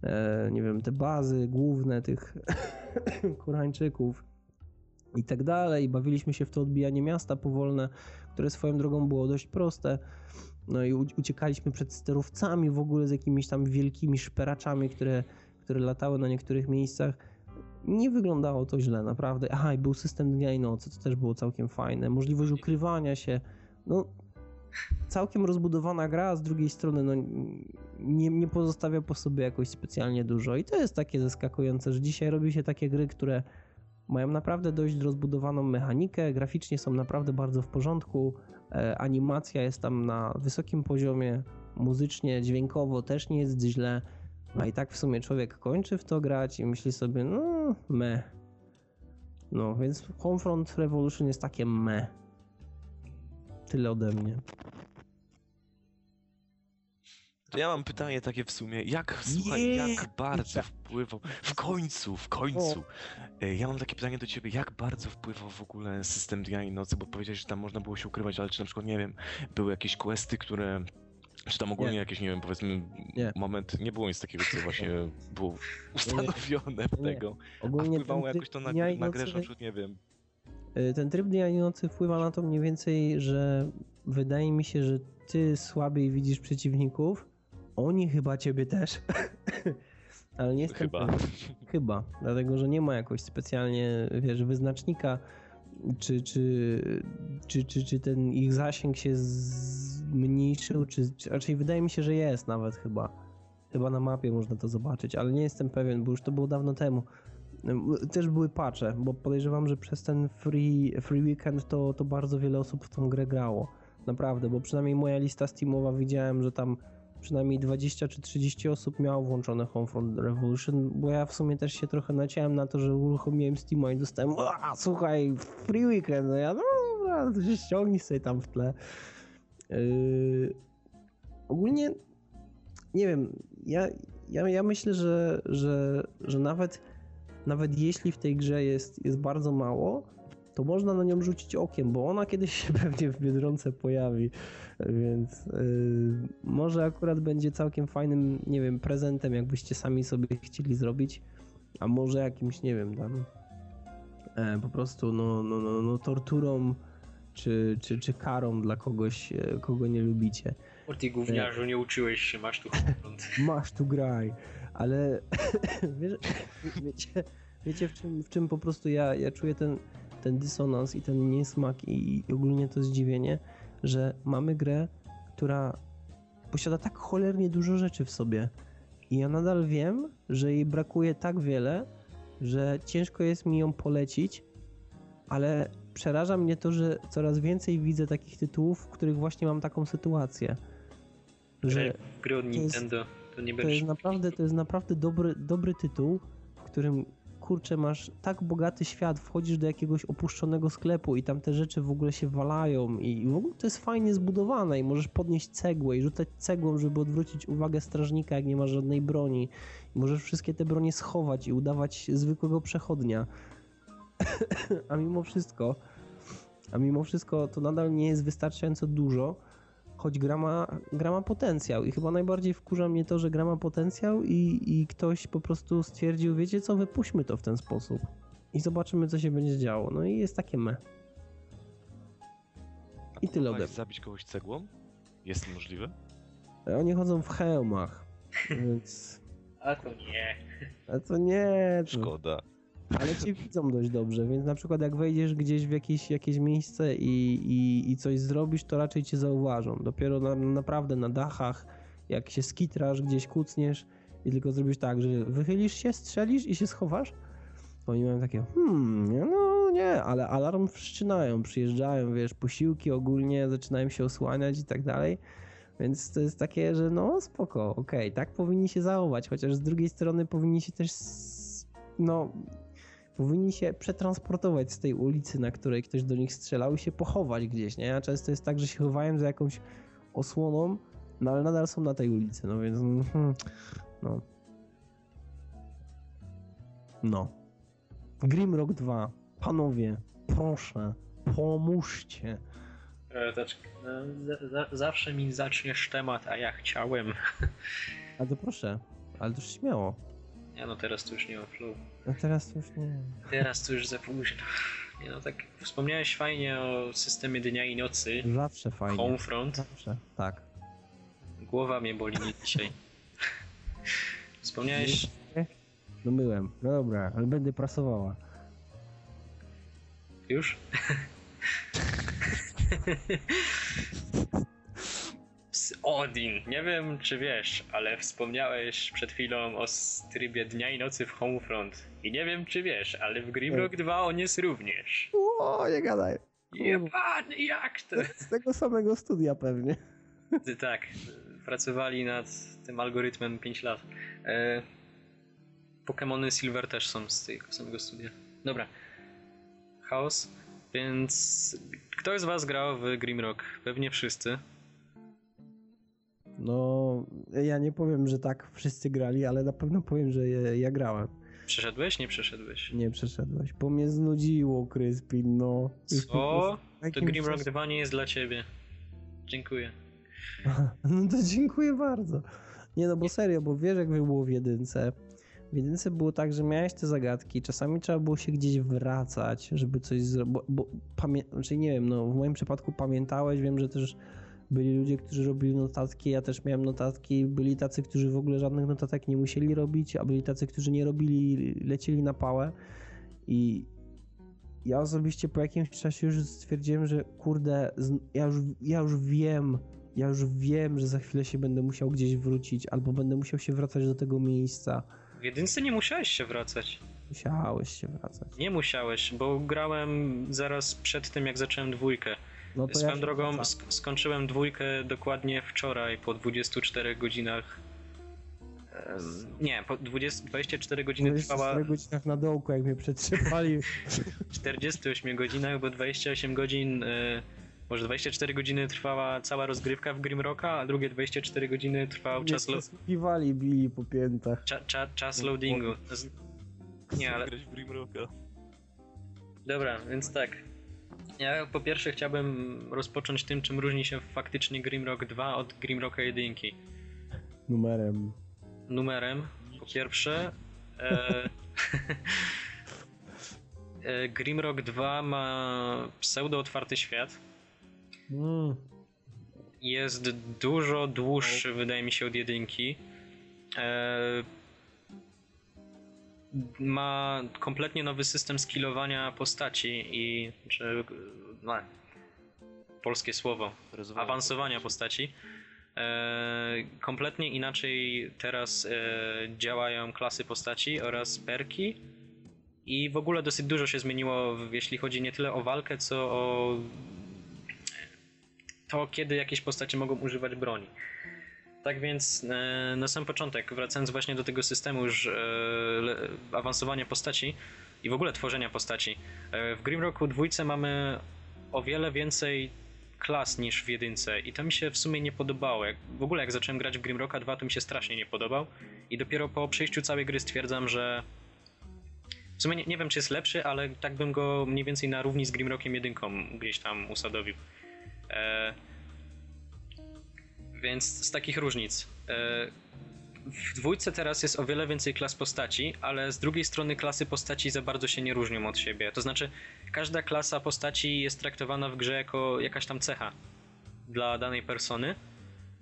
e, nie wiem, te bazy główne tych Koreańczyków i tak dalej. Bawiliśmy się w to odbijanie miasta powolne, które swoją drogą było dość proste. No i uciekaliśmy przed sterowcami w ogóle z jakimiś tam wielkimi szperaczami, które, które latały na niektórych miejscach. Nie wyglądało to źle, naprawdę. Aha, i był system dnia i nocy, to też było całkiem fajne. Możliwość ukrywania się. No, całkiem rozbudowana gra, a z drugiej strony no, nie, nie pozostawia po sobie jakoś specjalnie dużo. I to jest takie zaskakujące, że dzisiaj robi się takie gry, które mają naprawdę dość rozbudowaną mechanikę, graficznie są naprawdę bardzo w porządku, e, animacja jest tam na wysokim poziomie, muzycznie, dźwiękowo też nie jest źle. A i tak w sumie człowiek kończy w to grać i myśli sobie, no me. No, więc Homefront Revolution jest takie me. Tyle ode mnie. To ja mam pytanie takie w sumie, jak, słuchaj, Nie! jak bardzo wpływał, w końcu, w końcu, E, ja mam takie pytanie do ciebie, jak bardzo wpływał w ogóle system dnia i nocy, bo powiedziałeś, że tam można było się ukrywać, ale czy na przykład, nie wiem, były jakieś questy, które, czy tam ogólnie Nie. jakieś, nie wiem, powiedzmy, Nie. moment, nie było nic takiego, co właśnie było ustanowione w tego, a wpływało jakoś to na, na grę, na przykład, nie wiem, Y, Ten tryb dnia i nocy wpływa na to mniej więcej, że wydaje mi się, że ty słabiej widzisz przeciwników, oni chyba ciebie też. Ale nie jestem chyba. pewien. Chyba, dlatego że nie ma jakoś specjalnie, wiesz, wyznacznika, czy, czy, czy, czy, czy ten ich zasięg się zmniejszył, czy, czy raczej wydaje mi się, że jest nawet chyba. Chyba na mapie można to zobaczyć, ale nie jestem pewien, bo już to było dawno temu. Też były patche, bo podejrzewam, że przez ten free, free weekend to, to bardzo wiele osób w tą grę grało. Naprawdę, bo przynajmniej moja lista Steamowa widziałem, że tam przynajmniej 20 czy 30 osób miało włączone Homefront Revolution, bo ja w sumie też się trochę naciąłem na to, że uruchomiłem Steama i dostałem a słuchaj, free weekend, no ja no dobra, się ściągnij sobie tam w tle. Yy, ogólnie nie wiem, ja, ja, ja myślę, że, że, że nawet, nawet jeśli w tej grze jest, jest bardzo mało, to można na nią rzucić okiem, bo ona kiedyś się pewnie w Biedronce pojawi, więc yy, może akurat będzie całkiem fajnym, nie wiem, prezentem, jakbyście sami sobie chcieli zrobić, a może jakimś, nie wiem, tam e, po prostu no, no, no, no torturą czy, czy, czy karą dla kogoś, e, kogo nie lubicie. O ty gówniarzu, nie uczyłeś się, masz tu. Masz tu graj, ale wiecie, wiecie w, czym, w czym po prostu ja, ja czuję ten, ten dysonans i ten niesmak i, i ogólnie to zdziwienie, że mamy grę, która posiada tak cholernie dużo rzeczy w sobie i ja nadal wiem, że jej brakuje tak wiele, że ciężko jest mi ją polecić, ale przeraża mnie to, że coraz więcej widzę takich tytułów, w których właśnie mam taką sytuację. Że Gry od jest- Nintendo, to nie to będziesz... jest naprawdę, to jest naprawdę dobry, dobry tytuł, w którym kurczę masz tak bogaty świat, wchodzisz do jakiegoś opuszczonego sklepu i tam te rzeczy w ogóle się walają i w ogóle to jest fajnie zbudowane i możesz podnieść cegłę i rzucać cegłą, żeby odwrócić uwagę strażnika, jak nie masz żadnej broni. I możesz wszystkie te bronie schować i udawać zwykłego przechodnia. a mimo wszystko, a mimo wszystko to nadal nie jest wystarczająco dużo, choć gra ma, gra ma potencjał i chyba najbardziej wkurza mnie to, że gra ma potencjał i, i ktoś po prostu stwierdził, wiecie co, wypuśćmy to w ten sposób i zobaczymy, co się będzie działo. No i jest takie me. I tyle ode mnie. zabić kogoś cegłą? Jest to możliwe? Oni chodzą w hełmach, więc... A to nie. A to nie... To... Szkoda. Ale cię widzą dość dobrze, więc na przykład jak wejdziesz gdzieś w jakieś, jakieś miejsce i, i, i coś zrobisz, to raczej cię zauważą. Dopiero na, naprawdę na dachach, jak się skitrasz, gdzieś kucniesz i tylko zrobisz tak, że wychylisz się, strzelisz i się schowasz, oni mają takie, hmm, no nie, ale alarm wszczynają, przyjeżdżają, wiesz, posiłki ogólnie zaczynają się osłaniać i tak dalej. Więc to jest takie, że no spoko, okej, tak powinni się zachować, chociaż z drugiej strony powinni się też, no, powinni się przetransportować z tej ulicy, na której ktoś do nich strzelał i się pochować gdzieś, nie? A często jest tak, że się chowają za jakąś osłoną, no ale nadal są na tej ulicy, no więc mhm, no. No. Grimrock 2. Panowie, proszę, pomóżcie. E, za, za, zawsze mi zaczniesz temat, a ja chciałem. A to proszę, ale to już śmiało. Ja no teraz to już nie mam flow. A teraz to już nie. Teraz to już za późno. Nie no tak, wspomniałeś fajnie o systemie dnia i nocy. Zawsze fajnie. Homefront. Zawsze, tak. Głowa mnie boli dzisiaj. Wspomniałeś... No myłem. No dobra, ale będę prasowała. Już? Odin, nie wiem czy wiesz, ale wspomniałeś przed chwilą o trybie dnia i nocy w Homefront. I nie wiem czy wiesz, ale w Grimrock 2 on jest również. O, nie gadaj. Jebany, jak to? Z tego samego studia pewnie. Ty, tak, pracowali nad tym algorytmem 5 lat. E, Pokémony Silver też są z tego samego studia. Dobra. Chaos. Więc kto z was grał w Grimrock? Pewnie wszyscy. No, ja nie powiem, że tak wszyscy grali, ale na pewno powiem, że ja, ja grałem. Przeszedłeś? Nie przeszedłeś. Nie przeszedłeś, bo mnie znudziło, Kryspin, no. Co? To Grimrock czas- 2 nie jest dla ciebie. Dziękuję. No to dziękuję bardzo. Nie no, bo serio, bo wiesz jak było w jedynce. W jedynce było tak, że miałeś te zagadki, czasami trzeba było się gdzieś wracać, żeby coś zrobić, bo, bo pamię... znaczy nie wiem, no w moim przypadku pamiętałeś, wiem, że też byli ludzie, którzy robili notatki, ja też miałem notatki, byli tacy, którzy w ogóle żadnych notatek nie musieli robić, a byli tacy, którzy nie robili, lecieli na pałę i ja osobiście po jakimś czasie już stwierdziłem, że kurde, ja już, ja już wiem, ja już wiem, że za chwilę się będę musiał gdzieś wrócić, albo będę musiał się wracać do tego miejsca. W jedynce nie musiałeś się wracać. Musiałeś się wracać. Nie musiałeś, bo grałem zaraz przed tym, jak zacząłem dwójkę. No to Swoją się drogą sk- skończyłem dwójkę dokładnie wczoraj, po 24 godzinach. Em, Nie, po 20, 24 godziny trwała 24 godzinach na dołku, jak mnie przetrzepali. 48 godzinach, bo 28 godzin, e, może 24 godziny trwała cała rozgrywka w Grimrocka, a drugie 24 godziny trwał czas, lo- Piwali, bili po piętach. cza, cza, czas loadingu. Z- Nie, ale grać w Grimrocka. Dobra, więc tak. Ja po pierwsze chciałbym rozpocząć tym, czym różni się faktycznie Grimrock 2 od Grimrocka 1. Numerem. Numerem, po pierwsze. E, e, Grimrock 2 ma pseudo-otwarty świat. Mm. Jest dużo dłuższy, wydaje mi się, od jedynki. E, ma kompletnie nowy system skillowania postaci i. czy. No, polskie słowo. Awansowania postaci. E, kompletnie inaczej teraz e, działają klasy postaci oraz perki. I w ogóle dosyć dużo się zmieniło, jeśli chodzi nie tyle o walkę, co o to, kiedy jakieś postacie mogą używać broni. Tak więc e, na sam początek, wracając właśnie do tego systemu już e, awansowania postaci i w ogóle tworzenia postaci. E, w Grimrocku dwójce mamy o wiele więcej klas niż w jedynce i to mi się w sumie nie podobało. Jak, w ogóle jak zacząłem grać w Grimrocka 2 to mi się strasznie nie podobał i dopiero po przejściu całej gry stwierdzam, że w sumie nie, nie wiem czy jest lepszy, ale tak bym go mniej więcej na równi z Grimrockiem 1 gdzieś tam usadowił. E, więc z takich różnic. E, w dwójce teraz jest o wiele więcej klas postaci, ale z drugiej strony klasy postaci za bardzo się nie różnią od siebie. To znaczy, każda klasa postaci jest traktowana w grze jako jakaś tam cecha dla danej persony.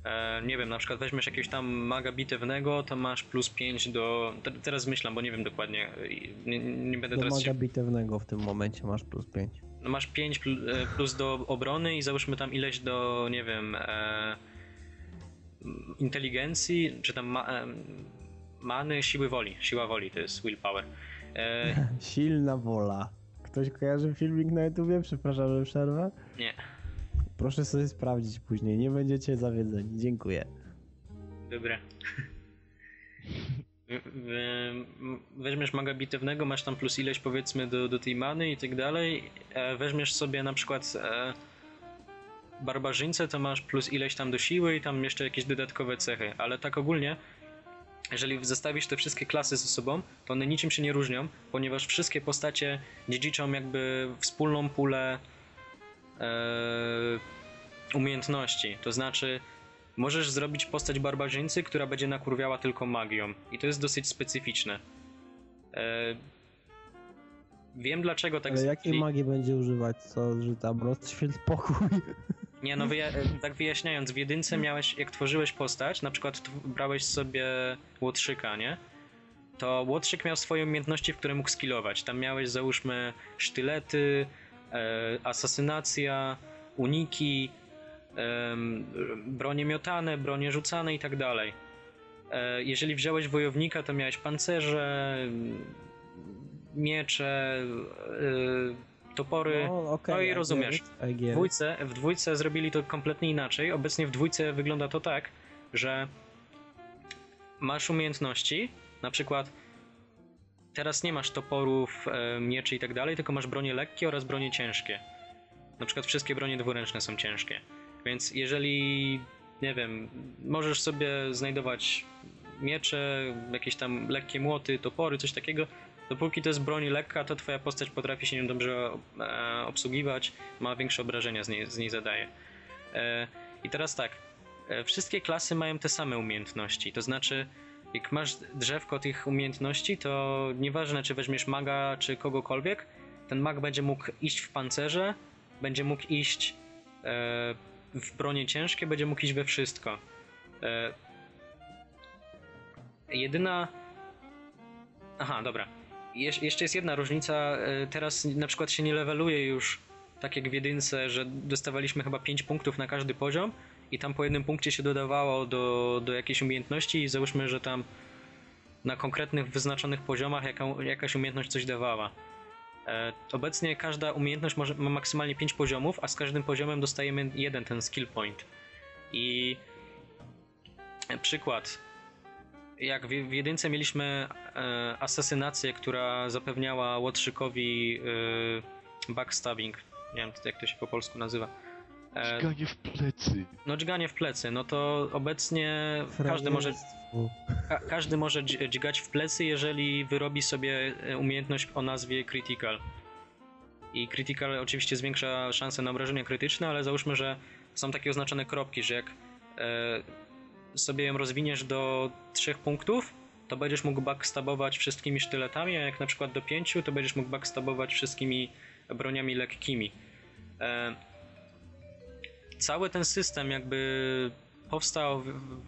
E, nie wiem, na przykład weźmiesz jakiegoś tam maga bitewnego, to masz plus 5 do. te- Teraz myślam, bo nie wiem dokładnie. i Nie, nie będę Do teraz. maga bitewnego w tym momencie masz plus 5. No masz 5 pl- e, plus do obrony i załóżmy tam ileś do, nie wiem, e, inteligencji, czy tam ma, e, many, siły woli. Siła woli to jest willpower. E, Silna wola. Ktoś kojarzy filmik na YouTubie? Przepraszam, że przerwę. nie, Proszę sobie sprawdzić później, nie będziecie zawiedzeni. Dziękuję. dobra. Weźmiesz maga bitewnego, masz tam plus ileś powiedzmy do, do tej many i tak dalej. E, Weźmiesz sobie na przykład e, barbarzyńcę, to masz plus ileś tam do siły i tam jeszcze jakieś dodatkowe cechy. Ale tak ogólnie, jeżeli zestawisz te wszystkie klasy ze sobą, to one niczym się nie różnią, ponieważ wszystkie postacie dziedziczą jakby wspólną pulę e, umiejętności. To znaczy, możesz zrobić postać barbarzyńcy, która będzie nakurwiała tylko magią. I to jest dosyć specyficzne. E, wiem dlaczego tak Ale jakiej zrobili. magii będzie używać? Co, że tam rozświetl pokój? Nie, no wyja- e, tak wyjaśniając, w jedynce miałeś, jak tworzyłeś postać, na przykład brałeś sobie łotrzyka, nie? To łotrzyk miał swoje umiejętności, w które mógł skillować. Tam miałeś, załóżmy, sztylety, e, asasynacja, uniki, em, bronie miotane, bronie rzucane i tak dalej. E, jeżeli wziąłeś wojownika, to miałeś pancerze, miecze, e, topory. No, okej, no i rozumiesz. W dwójce, w dwójce zrobili to kompletnie inaczej. Obecnie w dwójce wygląda to tak, że masz umiejętności, na przykład teraz nie masz toporów, e, mieczy i tak dalej, tylko masz bronie lekkie oraz bronie ciężkie. Na przykład wszystkie bronie dwuręczne są ciężkie. Więc jeżeli, nie wiem, możesz sobie znajdować miecze, jakieś tam lekkie młoty, topory, coś takiego, dopóki to jest broń lekka, to twoja postać potrafi się nią dobrze e, obsługiwać, ma większe obrażenia z niej, z niej zadaje. E, I teraz tak, e, wszystkie klasy mają te same umiejętności, to znaczy jak masz drzewko tych umiejętności, to nieważne czy weźmiesz maga czy kogokolwiek, ten mag będzie mógł iść w pancerze, będzie mógł iść w bronie ciężkie, będzie mógł iść we wszystko. Jedyna. Aha, dobra. Jesz jeszcze jest jedna różnica. e, Teraz na przykład się nie leveluje już tak jak w jedynce, że dostawaliśmy chyba 5 punktów na każdy poziom i tam po jednym punkcie się dodawało do, do jakiejś umiejętności i załóżmy, że tam na konkretnych wyznaczonych poziomach jaka, jakaś umiejętność coś dawała. E, obecnie każda umiejętność może, ma maksymalnie 5 poziomów, a z każdym poziomem dostajemy jeden ten skill point. I e, przykład. Jak w, w jedynce mieliśmy e, asasynację, która zapewniała Łotrzykowi e, backstabbing. Nie wiem jak to się po polsku nazywa. E, Dźganie w plecy. no dźganie w plecy, no to obecnie każdy może, ka każdy może dź- dźgać w plecy, jeżeli wyrobi sobie e, umiejętność o nazwie Critical. I Critical oczywiście zwiększa szanse na obrażenia krytyczne, ale załóżmy, że są takie oznaczone kropki, że jak e, sobie ją rozwiniesz do 3 punktów, to będziesz mógł backstabować wszystkimi sztyletami, a jak na przykład do 5, to będziesz mógł backstabować wszystkimi broniami lekkimi. E, cały ten system jakby powstał w, w,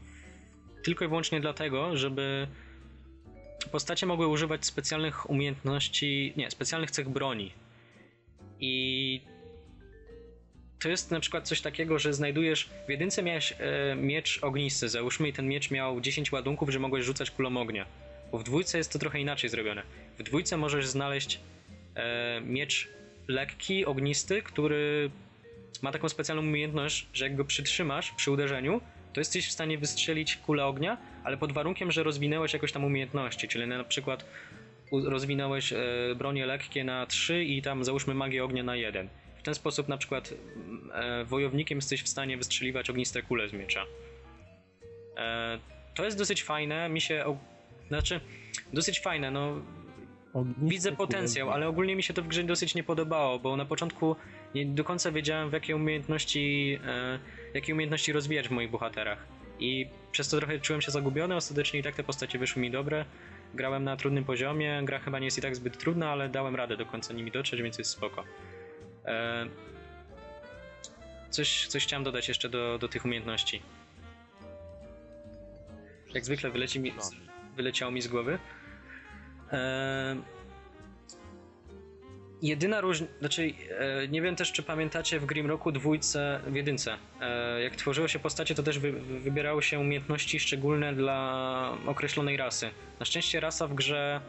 tylko i wyłącznie dlatego, żeby postacie mogły używać specjalnych umiejętności, nie, specjalnych cech broni. I to jest na przykład coś takiego, że znajdujesz. W jedynce miałeś e, miecz ognisty, załóżmy, i ten miecz miał 10 ładunków, że mogłeś rzucać kulą ognia. Bo w dwójce jest to trochę inaczej zrobione. W dwójce możesz znaleźć e, miecz lekki, ognisty, który ma taką specjalną umiejętność, że jak go przytrzymasz przy uderzeniu, to jesteś w stanie wystrzelić kulę ognia, ale pod warunkiem, że rozwinęłeś jakoś tam umiejętności, czyli na przykład rozwinąłeś e, bronie lekkie na 3 i tam załóżmy magię ognia na 1. W ten sposób na przykład mm, e, wojownikiem jesteś w stanie wystrzeliwać ogniste kule z miecza. E, to jest dosyć fajne, mi się... o- Znaczy, dosyć fajne, no Ogniste widzę potencjał, ale ogólnie mi się to w grze dosyć nie podobało, bo na początku nie do końca wiedziałem w jakie umiejętności, e, jakie umiejętności rozwijać w moich bohaterach. I przez to trochę czułem się zagubiony, ostatecznie i tak te postacie wyszły mi dobre. Grałem na trudnym poziomie, gra chyba nie jest i tak zbyt trudna, ale dałem radę do końca nimi dotrzeć, więc jest spoko. E, coś, coś chciałem dodać jeszcze do, do tych umiejętności. Jak zwykle wyleci mi, wyleciało mi z głowy. E, Jedyna różnica, znaczy e, nie wiem też czy pamiętacie w Grimrocku dwójce, w jedynce, jak tworzyło się postacie to też wy, wy- wybierało się umiejętności szczególne dla określonej rasy. Na szczęście rasa w grze,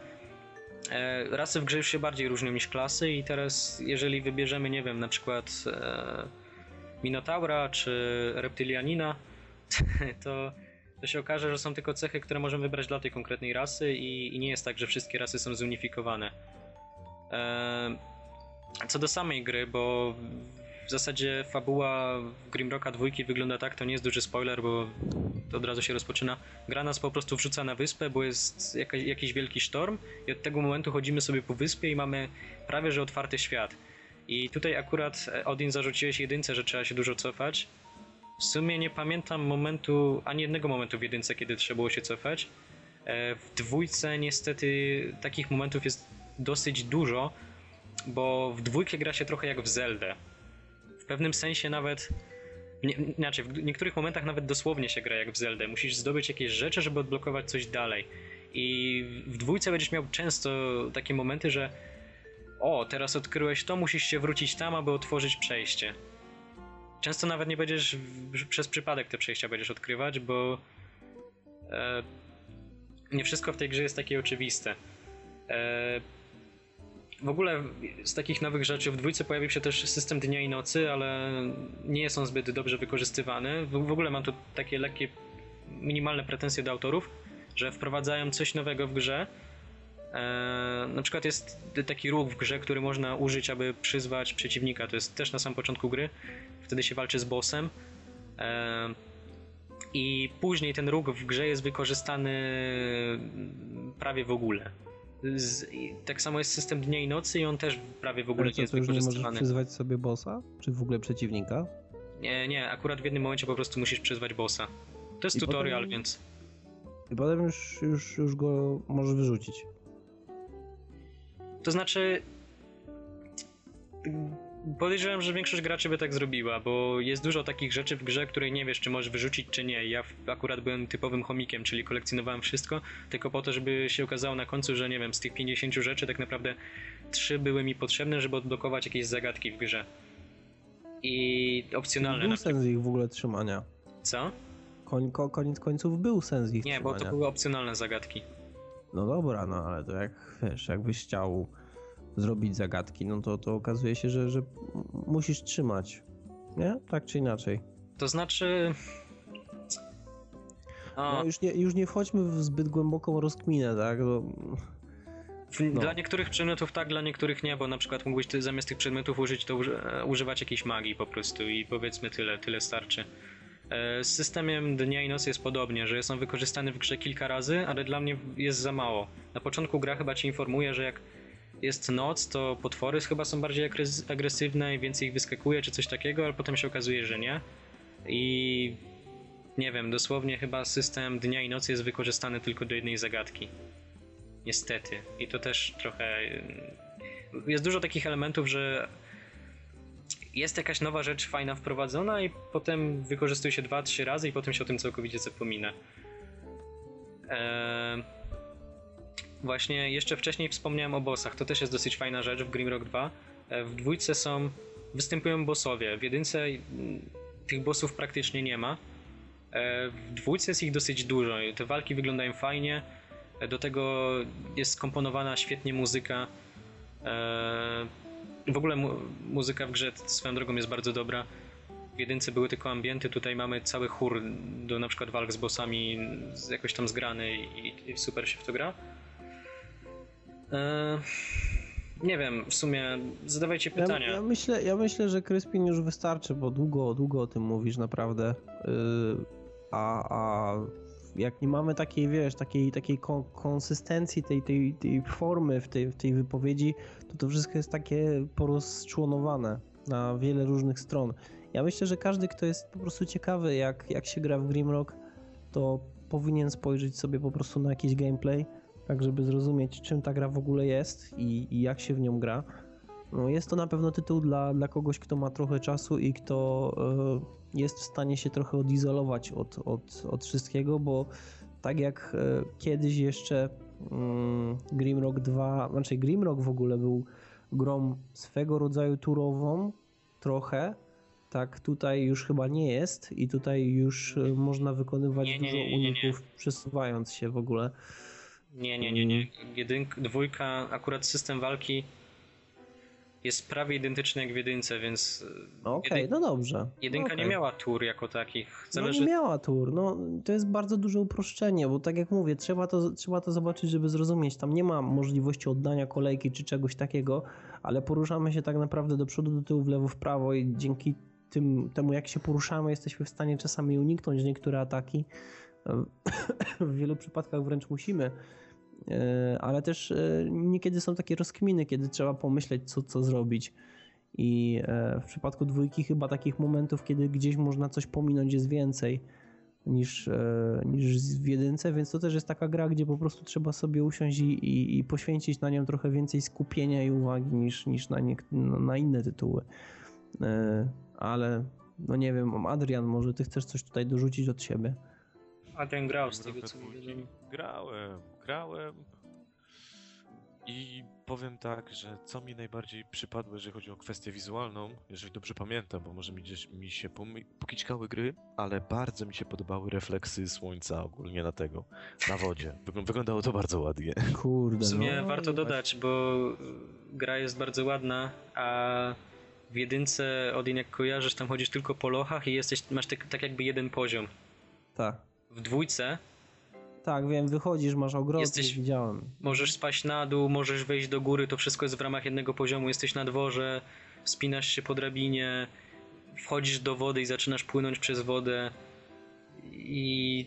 rasy w grze już się bardziej różnią niż klasy i teraz jeżeli wybierzemy, nie wiem, na przykład e, Minotaura czy Reptylianina, to, to się okaże, że są tylko cechy, które możemy wybrać dla tej konkretnej rasy i, i nie jest tak, że wszystkie rasy są zunifikowane. Eee, Co do samej gry, bo w zasadzie fabuła Grimrocka dwójki wygląda tak, to nie jest duży spoiler, bo od razu się rozpoczyna. Gra nas po prostu wrzuca na wyspę, bo jest jakiś wielki sztorm i od tego momentu chodzimy sobie po wyspie i mamy prawie że otwarty świat. I tutaj akurat e, Odin zarzuciłeś jedynce, że trzeba się dużo cofać. W sumie nie pamiętam momentu, ani jednego momentu w jedynce, kiedy trzeba było się cofać. E, W dwójce niestety takich momentów jest dosyć dużo, bo w dwójkę gra się trochę jak w Zeldę. W pewnym sensie nawet. Nie, inaczej, w niektórych momentach nawet dosłownie się gra jak w Zeldę. Musisz zdobyć jakieś rzeczy, żeby odblokować coś dalej. I w dwójce będziesz miał często takie momenty, że o, teraz odkryłeś to, musisz się wrócić tam, aby otworzyć przejście. Często nawet nie będziesz przez przypadek te przejścia będziesz odkrywać, bo e, nie wszystko w tej grze jest takie oczywiste. E, w ogóle z takich nowych rzeczy w dwójce pojawił się też system dnia i nocy, ale nie jest on zbyt dobrze wykorzystywany. W, ogóle mam tu takie lekkie minimalne pretensje do autorów, że wprowadzają coś nowego w grze. E, na przykład jest taki ruch w grze, który można użyć, aby przyzwać przeciwnika. To jest też na samym początku gry. Wtedy się walczy z bossem. E, I później ten ruch w grze jest wykorzystany prawie w ogóle. Z, tak samo jest system dnia i nocy i on też prawie w ogóle Ale nie co, jest to już nie możesz wykorzystywany. przyzwać sobie bossa? Czy w ogóle przeciwnika? Nie, nie, akurat w jednym momencie po prostu musisz przyzwać bossa. To jest I tutorial, potem- więc I potem już, już, już go możesz wyrzucić. to znaczy podejrzewam, że większość graczy by tak zrobiła, bo jest dużo takich rzeczy w grze, której nie wiesz, czy możesz wyrzucić, czy nie. Ja akurat byłem typowym chomikiem, czyli kolekcjonowałem wszystko, tylko po to, żeby się okazało na końcu, że nie wiem, z tych 50 rzeczy tak naprawdę trzy były mi potrzebne, żeby odblokować jakieś zagadki w grze. I opcjonalne Był sens ich w ogóle trzymania. Co? Koń, ko, koniec końców był sens ich Nie, bo trzymania. to były opcjonalne zagadki. No dobra, no ale to jak wiesz, jakbyś chciał zrobić zagadki, no to, to okazuje się, że, że musisz trzymać. Nie? Tak czy inaczej. To znaczy. O, No już nie, już nie wchodźmy w zbyt głęboką rozkminę, tak? No, no. Dla niektórych przedmiotów tak, dla niektórych nie, bo na przykład mógłbyś ty zamiast tych przedmiotów użyć, to e, używać jakiejś magii po prostu i powiedzmy tyle, tyle starczy. E, Z systemem dnia i nocy jest podobnie, że jest on wykorzystany w grze kilka razy, ale dla mnie jest za mało. Na początku gra chyba ci informuje, że jak jest noc, to potwory chyba są bardziej agres- agresywne i więcej ich wyskakuje czy coś takiego, ale potem się okazuje, że nie. I nie wiem, dosłownie chyba system dnia i nocy jest wykorzystany tylko do jednej zagadki. Niestety. I to też trochę. y, Jest dużo takich elementów, że jest jakaś nowa rzecz fajna wprowadzona i potem wykorzystuje się dwa, trzy razy i potem się o tym całkowicie zapomina. Eee, właśnie jeszcze wcześniej wspomniałem o bossach. To też jest dosyć fajna rzecz w Grimrock 2. E, W dwójce są. występują bossowie. W jedynce mm, tych bossów praktycznie nie ma. E, W dwójce jest ich dosyć dużo. Te walki wyglądają fajnie. E, Do tego jest skomponowana świetnie muzyka. W ogóle mu muzyka w grze swoją drogą jest bardzo dobra. W jedynce były tylko ambienty, tutaj mamy cały chór do na przykład walk z bossami jakoś tam zgrany i, i super się w to gra. E, Nie wiem, w sumie zadawajcie Ja, pytania. ja, myślę, ja myślę, że Kryspin już wystarczy, bo długo, długo o tym mówisz naprawdę. Yy, a, a jak nie mamy takiej, wiesz, takiej, takiej kon- konsystencji, tej, tej, tej formy w tej, w tej wypowiedzi, to to wszystko jest takie porozczłonowane na wiele różnych stron. Ja myślę, że każdy, kto jest po prostu ciekawy, jak, jak się gra w Grimrock, to powinien spojrzeć sobie po prostu na jakiś gameplay, tak żeby zrozumieć, czym ta gra w ogóle jest i, i jak się w nią gra. No jest to na pewno tytuł dla, dla kogoś, kto ma trochę czasu i kto e, jest w stanie się trochę odizolować od, od, od wszystkiego, bo tak jak e, kiedyś jeszcze mm, Grimrock 2, znaczy Grimrock w ogóle był grą swego rodzaju turową, trochę, tak tutaj już chyba nie jest i tutaj już e, można wykonywać Nie, nie, dużo uników przesuwając się w ogóle. Nie, nie, nie, nie. Jedynk, dwójka, akurat system walki jest prawie identyczny jak w jedynce, więc e, No Okej, jedyn- no dobrze. jedynka nie Okej. miała tur jako takich. No Zależy, nie miała tur, no to jest bardzo duże uproszczenie, bo tak jak mówię, trzeba to, trzeba to zobaczyć, żeby zrozumieć. Tam nie ma możliwości oddania kolejki czy czegoś takiego, ale poruszamy się tak naprawdę do przodu, do tyłu, w lewo, w prawo i dzięki tym, temu jak się poruszamy jesteśmy w stanie czasami uniknąć niektóre ataki. W wielu przypadkach wręcz musimy. E, Ale też e, niekiedy są takie rozkminy, kiedy trzeba pomyśleć, co, co zrobić. I e, w przypadku dwójki chyba takich momentów, kiedy gdzieś można coś pominąć jest więcej niż, niż w jedynce, więc to też jest taka gra, gdzie po prostu trzeba sobie usiąść i, i, i poświęcić na nią trochę więcej skupienia i uwagi niż, niż na, no, na inne tytuły. Ale no nie wiem, Adrian, może ty chcesz coś tutaj dorzucić od siebie? A ten grał z tego co mi. Grałem, grałem. I powiem tak, że co mi najbardziej przypadło, jeżeli chodzi o kwestię wizualną, jeżeli dobrze pamiętam, bo może mi gdzieś mi się pomy- pokiczkały gry, ale bardzo mi się podobały refleksy słońca ogólnie na tego, na wodzie. Wygl- wyglądało to bardzo ładnie. Kurde, W sumie no, warto dodać, bo gra jest bardzo ładna, a w jedynce, Odin jak kojarzysz, tam chodzisz tylko po lochach i jesteś, masz tak, tak jakby jeden poziom. Tak. W dwójce Tak, wiem, wychodzisz, masz ogród, Jesteś- widziałem. możesz spaść na dół, możesz wejść do góry, to wszystko jest w ramach jednego poziomu, jesteś na dworze, wspinasz się po drabinie, wchodzisz do wody i zaczynasz płynąć przez wodę i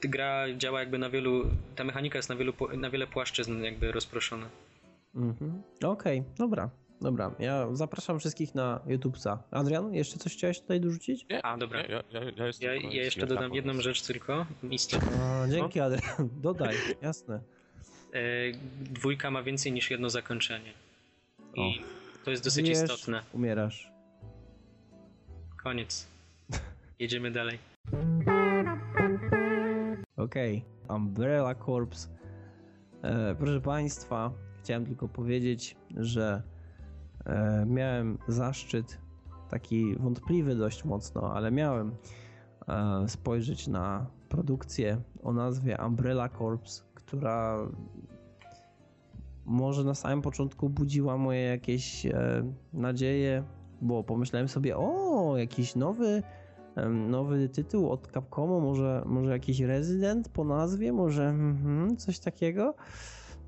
gra działa jakby na wielu, ta mechanika jest na, wielu, na wiele płaszczyzn jakby rozproszona. Mhm. Okej, dobra, dobra. Ja zapraszam wszystkich na YouTubesa. Adrian, jeszcze coś chciałeś tutaj dorzucić? A, dobra. Ja, ja, ja, ja, Ja, jeszcze dodam jedną pomoc. rzecz tylko, istotną. A, dzięki, Adrian. Dodaj, jasne. E, dwójka ma więcej niż jedno zakończenie. I to jest dosyć Żyjesz, istotne. Umierasz. Koniec. Jedziemy dalej. Okej, Umbrella Corps. E, proszę Państwa, chciałem tylko powiedzieć, że miałem zaszczyt, taki wątpliwy dość mocno, ale miałem e, spojrzeć na produkcję o nazwie Umbrella Corps, która może na samym początku budziła moje jakieś e, nadzieje, bo pomyślałem sobie, o, jakiś nowy nowy tytuł od Capcomu, może, może jakiś Resident po nazwie, może mhm, coś takiego,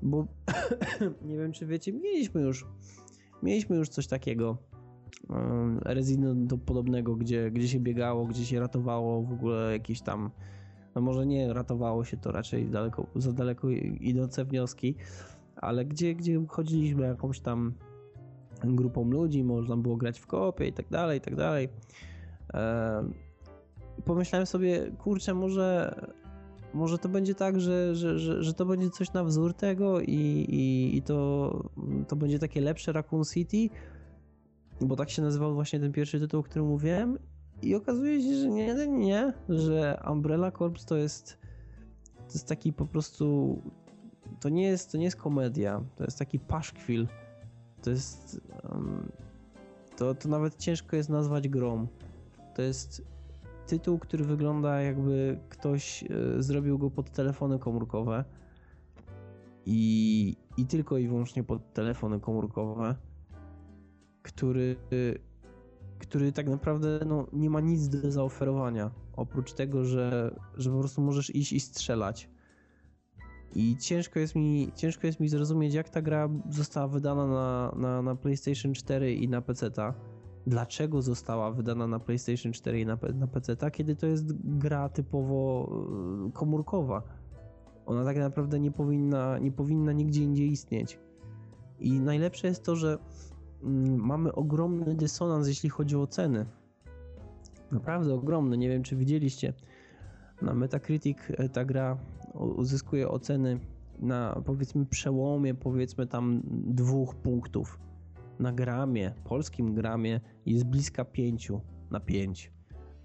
bo nie wiem czy wiecie, mieliśmy już mieliśmy już coś takiego Resident podobnego, gdzie, gdzie się biegało, gdzie się ratowało w ogóle jakieś tam no może nie ratowało się to raczej daleko, za daleko idące wnioski, ale gdzie, gdzie chodziliśmy jakąś tam grupą ludzi, można było grać w kopie i tak dalej, i tak dalej. Pomyślałem sobie, kurczę, może, może to będzie tak, że, że, że, że to będzie coś na wzór tego i, i, i to, to będzie takie lepsze Raccoon City, bo tak się nazywał właśnie ten pierwszy tytuł, o którym mówiłem. I okazuje się, że nie, nie, nie, że Umbrella Corps to jest to jest taki po prostu to nie jest, to nie jest komedia, to jest taki paszkwil. To jest em, to, to nawet ciężko jest nazwać grą. To jest tytuł, który wygląda jakby ktoś e, zrobił go pod telefony komórkowe i, i tylko i wyłącznie pod telefony komórkowe, który, który tak naprawdę no, nie ma nic do zaoferowania, oprócz tego, że, że po prostu możesz iść i strzelać. I ciężko jest mi, ciężko jest mi zrozumieć, jak ta gra została wydana na, na, na PlayStation 4 i na PC-ta dlaczego została wydana na PlayStation 4 i na, na PC, kiedy to jest gra typowo y, komórkowa. Ona tak naprawdę nie powinna, nie powinna nigdzie indziej istnieć. I najlepsze jest to, że mm, mamy ogromny dysonans, jeśli chodzi o ceny. Naprawdę ogromny. Nie wiem, czy widzieliście. Na Metacritic e, ta gra uzyskuje oceny na powiedzmy przełomie, powiedzmy tam dwóch punktów na gramie, polskim gramie jest bliska 5 na 5.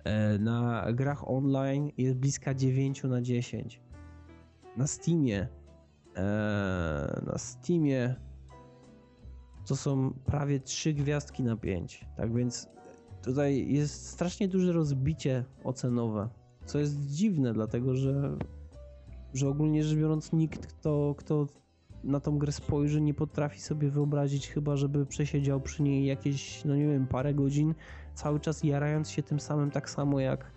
E, Na grach online jest bliska 9 na 10. Na Steamie e, na Steamie to są prawie 3 gwiazdki na 5. Tak więc tutaj jest strasznie duże rozbicie ocenowe, co jest dziwne, dlatego że że ogólnie rzecz biorąc nikt, kto, kto na tą grę spojrzy, nie potrafi sobie wyobrazić chyba, żeby przesiedział przy niej jakieś, no nie wiem, parę godzin, cały czas jarając się tym samym tak samo jak,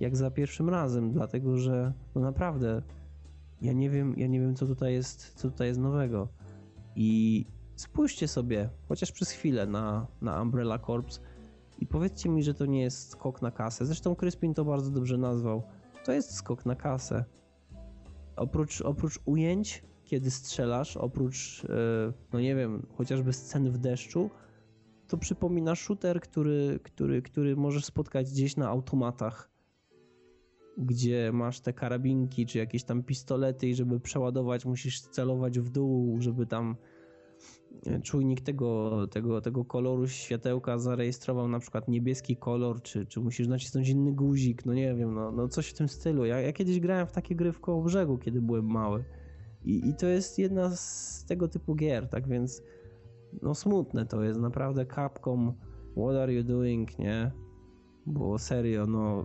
jak za pierwszym razem, dlatego że no naprawdę ja nie wiem, ja nie wiem co tutaj jest, co tutaj jest nowego. I spójrzcie sobie, chociaż przez chwilę na, na Umbrella Corps i powiedzcie mi, że to nie jest skok na kasę. Zresztą Kryspin to bardzo dobrze nazwał. To jest skok na kasę. Oprócz, oprócz ujęć, kiedy strzelasz, oprócz, e, no nie wiem, chociażby scen w deszczu, to przypomina shooter, który, który, który możesz spotkać gdzieś na automatach, gdzie masz te karabinki czy jakieś tam pistolety i żeby przeładować musisz celować w dół, żeby tam e, czujnik tego, tego, tego koloru światełka zarejestrował na przykład niebieski kolor, czy, czy musisz nacisnąć inny guzik, no nie wiem, no, no coś w tym stylu. Ja, ja kiedyś grałem w takie gry w koło brzegu, kiedy byłem mały. I, I to jest jedna z tego typu gier, tak więc no smutne to jest, naprawdę Capcom, what are you doing, nie? Bo serio, no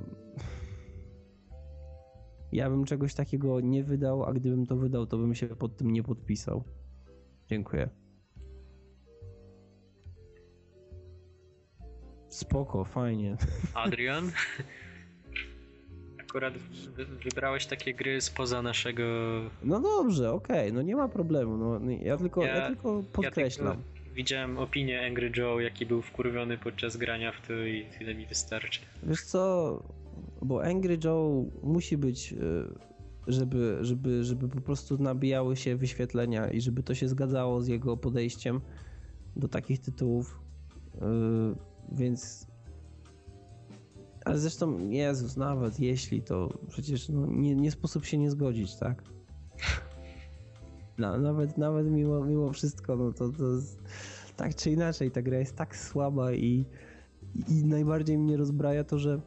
ja bym czegoś takiego nie wydał, a gdybym to wydał, to bym się pod tym nie podpisał. Dziękuję. Spoko, fajnie. Adrian? Akurat wy, wybrałeś takie gry spoza naszego... No dobrze, okej, no nie ma problemu. No, ja, tylko, ja, Ja- tylko podkreślam. Ja tylko widziałem opinię Angry Joe, jaki był wkurwiony podczas grania w to i tyle mi wystarczy. Wiesz co, bo Angry Joe musi być, y, żeby, żeby, żeby po prostu nabijały się wyświetlenia i żeby to się zgadzało z jego podejściem do takich tytułów. Y, Więc. Ale zresztą, Jezus, nawet jeśli to przecież no, nie, nie sposób się nie zgodzić, tak? No, nawet, nawet mimo, mimo wszystko, no to, to jest, tak czy inaczej, ta gra jest tak słaba i, i najbardziej mnie rozbraja to, że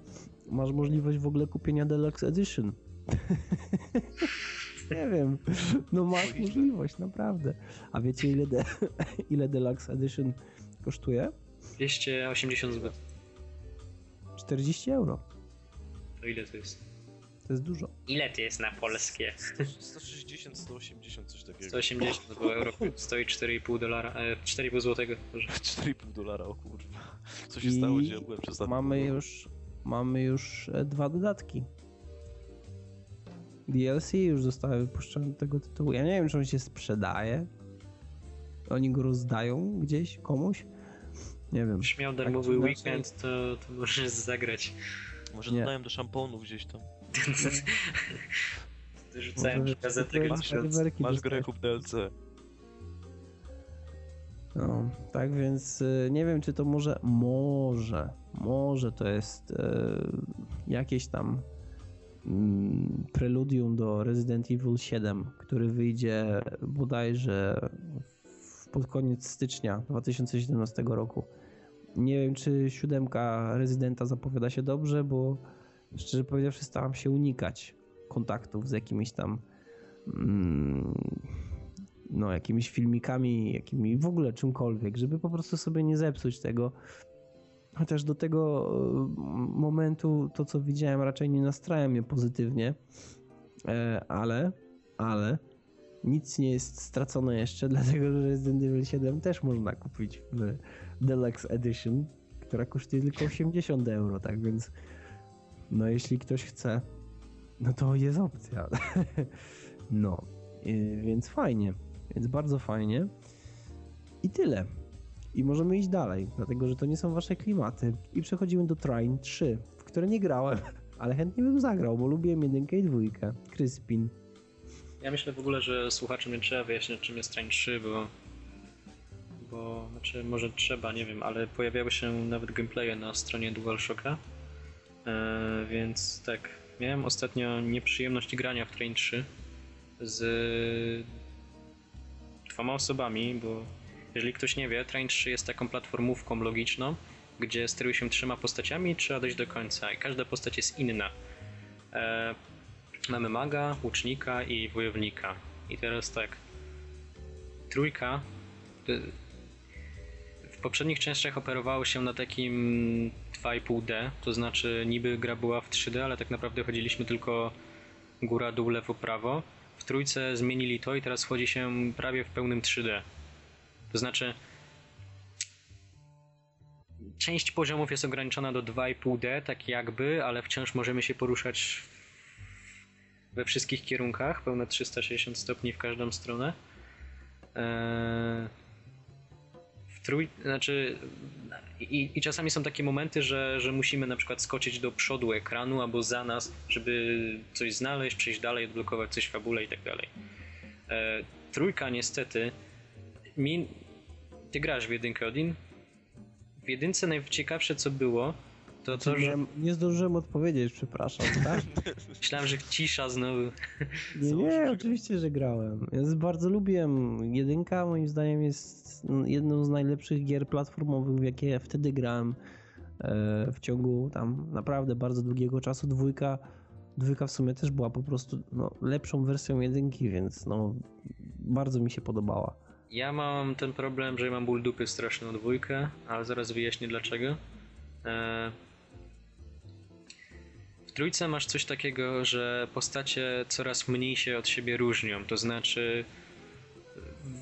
masz możliwość w ogóle kupienia Deluxe Edition. Nie wiem, no masz możliwość, naprawdę. A wiecie ile, de, ile Deluxe Edition kosztuje? 280 zł. 40 euro. To ile to jest? To jest dużo. Ile to jest na polskie? 160, 180, coś takiego. 180, bo euro stoi 4,5 dolara, e, 4,5 złotego. Boże. 4,5 dolara, o kurwa. Co się I stało, gdzie ja byłem przez Mamy pół już, mamy już e, dwa dodatki. DLC już zostały wypuszczone do tego tytułu. Ja nie wiem, czy on się sprzedaje. Oni go rozdają gdzieś komuś. Nie wiem. Już miał Tak darmowy inaczej- weekend, to, to możesz zagrać. Może Nie. dodałem do szamponu gdzieś tam. Rzucałem Może gazetę masz Masz grę kup DLC. No, tak więc y, nie wiem, czy to może, może, może to jest e, jakieś tam mm, preludium do Resident Evil 7, który wyjdzie bodajże w- pod koniec stycznia 2017 roku. Nie wiem, czy siódemka Rezydenta zapowiada się dobrze, bo szczerze powiedziawszy staram się unikać kontaktów z jakimiś tam mm, no, jakimiś filmikami, jakimi w ogóle czymkolwiek, żeby po prostu sobie nie zepsuć tego. Chociaż do tego e, momentu to, co widziałem, raczej nie nastraja mnie pozytywnie, E, ale, ale nic nie jest stracone jeszcze, dlatego że Resident Evil 7 też można kupić w Deluxe Edition, która kosztuje tylko 80 euro, tak więc no jeśli ktoś chce, no to jest opcja. no, y, więc fajnie. Więc bardzo fajnie. I tyle. I możemy iść dalej, dlatego że to nie są wasze klimaty. I przechodzimy do Trine 3, w które nie grałem, ale chętnie bym zagrał, bo lubię jedynkę i dwójkę. Kryspin. Ja myślę w ogóle, że słuchaczom nie trzeba wyjaśniać czym jest Train 3, bo... Bo, znaczy może trzeba, nie wiem, ale pojawiały się nawet gameplaye na stronie DualShocka. E, więc tak, miałem ostatnio nieprzyjemność grania w Train 3 z dwoma osobami, bo jeżeli ktoś nie wie, Train 3 jest taką platformówką logiczną, gdzie steruje się trzema postaciami i trzeba dojść do końca i każda postać jest inna. E, mamy maga, łucznika i wojownika. I teraz tak, trójka y, w poprzednich częściach operowało się na takim 2,5D, to znaczy niby gra była w 3D, ale tak naprawdę chodziliśmy tylko góra, dół, lewo, prawo. W trójce zmienili to i teraz wchodzi się prawie w pełnym 3D. To znaczy część poziomów jest ograniczona do 2,5D, tak jakby, ale wciąż możemy się poruszać we wszystkich kierunkach, pełne 360 stopni w każdą stronę. Eee, w trój... znaczy i, i czasami są takie momenty, że, że musimy na przykład skoczyć do przodu ekranu albo za nas, żeby coś znaleźć, przejść dalej, odblokować coś w fabule i tak dalej. Eee, trójka niestety mi... Ty grasz w jedynkę, Odin? W jedynce najciekawsze co było, to to, że... Nie, nie zdążyłem odpowiedzieć, przepraszam, tak? Myślałem, że cisza znowu. Nie, Co, nie, oczywiście, że grałem. Ja bardzo lubiłem. Jedynka moim zdaniem jest jedną z najlepszych gier platformowych, w jakie wtedy grałem e, w ciągu tam naprawdę bardzo długiego czasu. Dwójka, dwójka w sumie też była po prostu no, lepszą wersją jedynki, więc no bardzo mi się podobała. Ja mam ten problem, że mam ból dupy straszną dwójkę, ale zaraz wyjaśnię dlaczego. Trójce masz coś takiego, że postacie coraz mniej się od siebie różnią. To znaczy,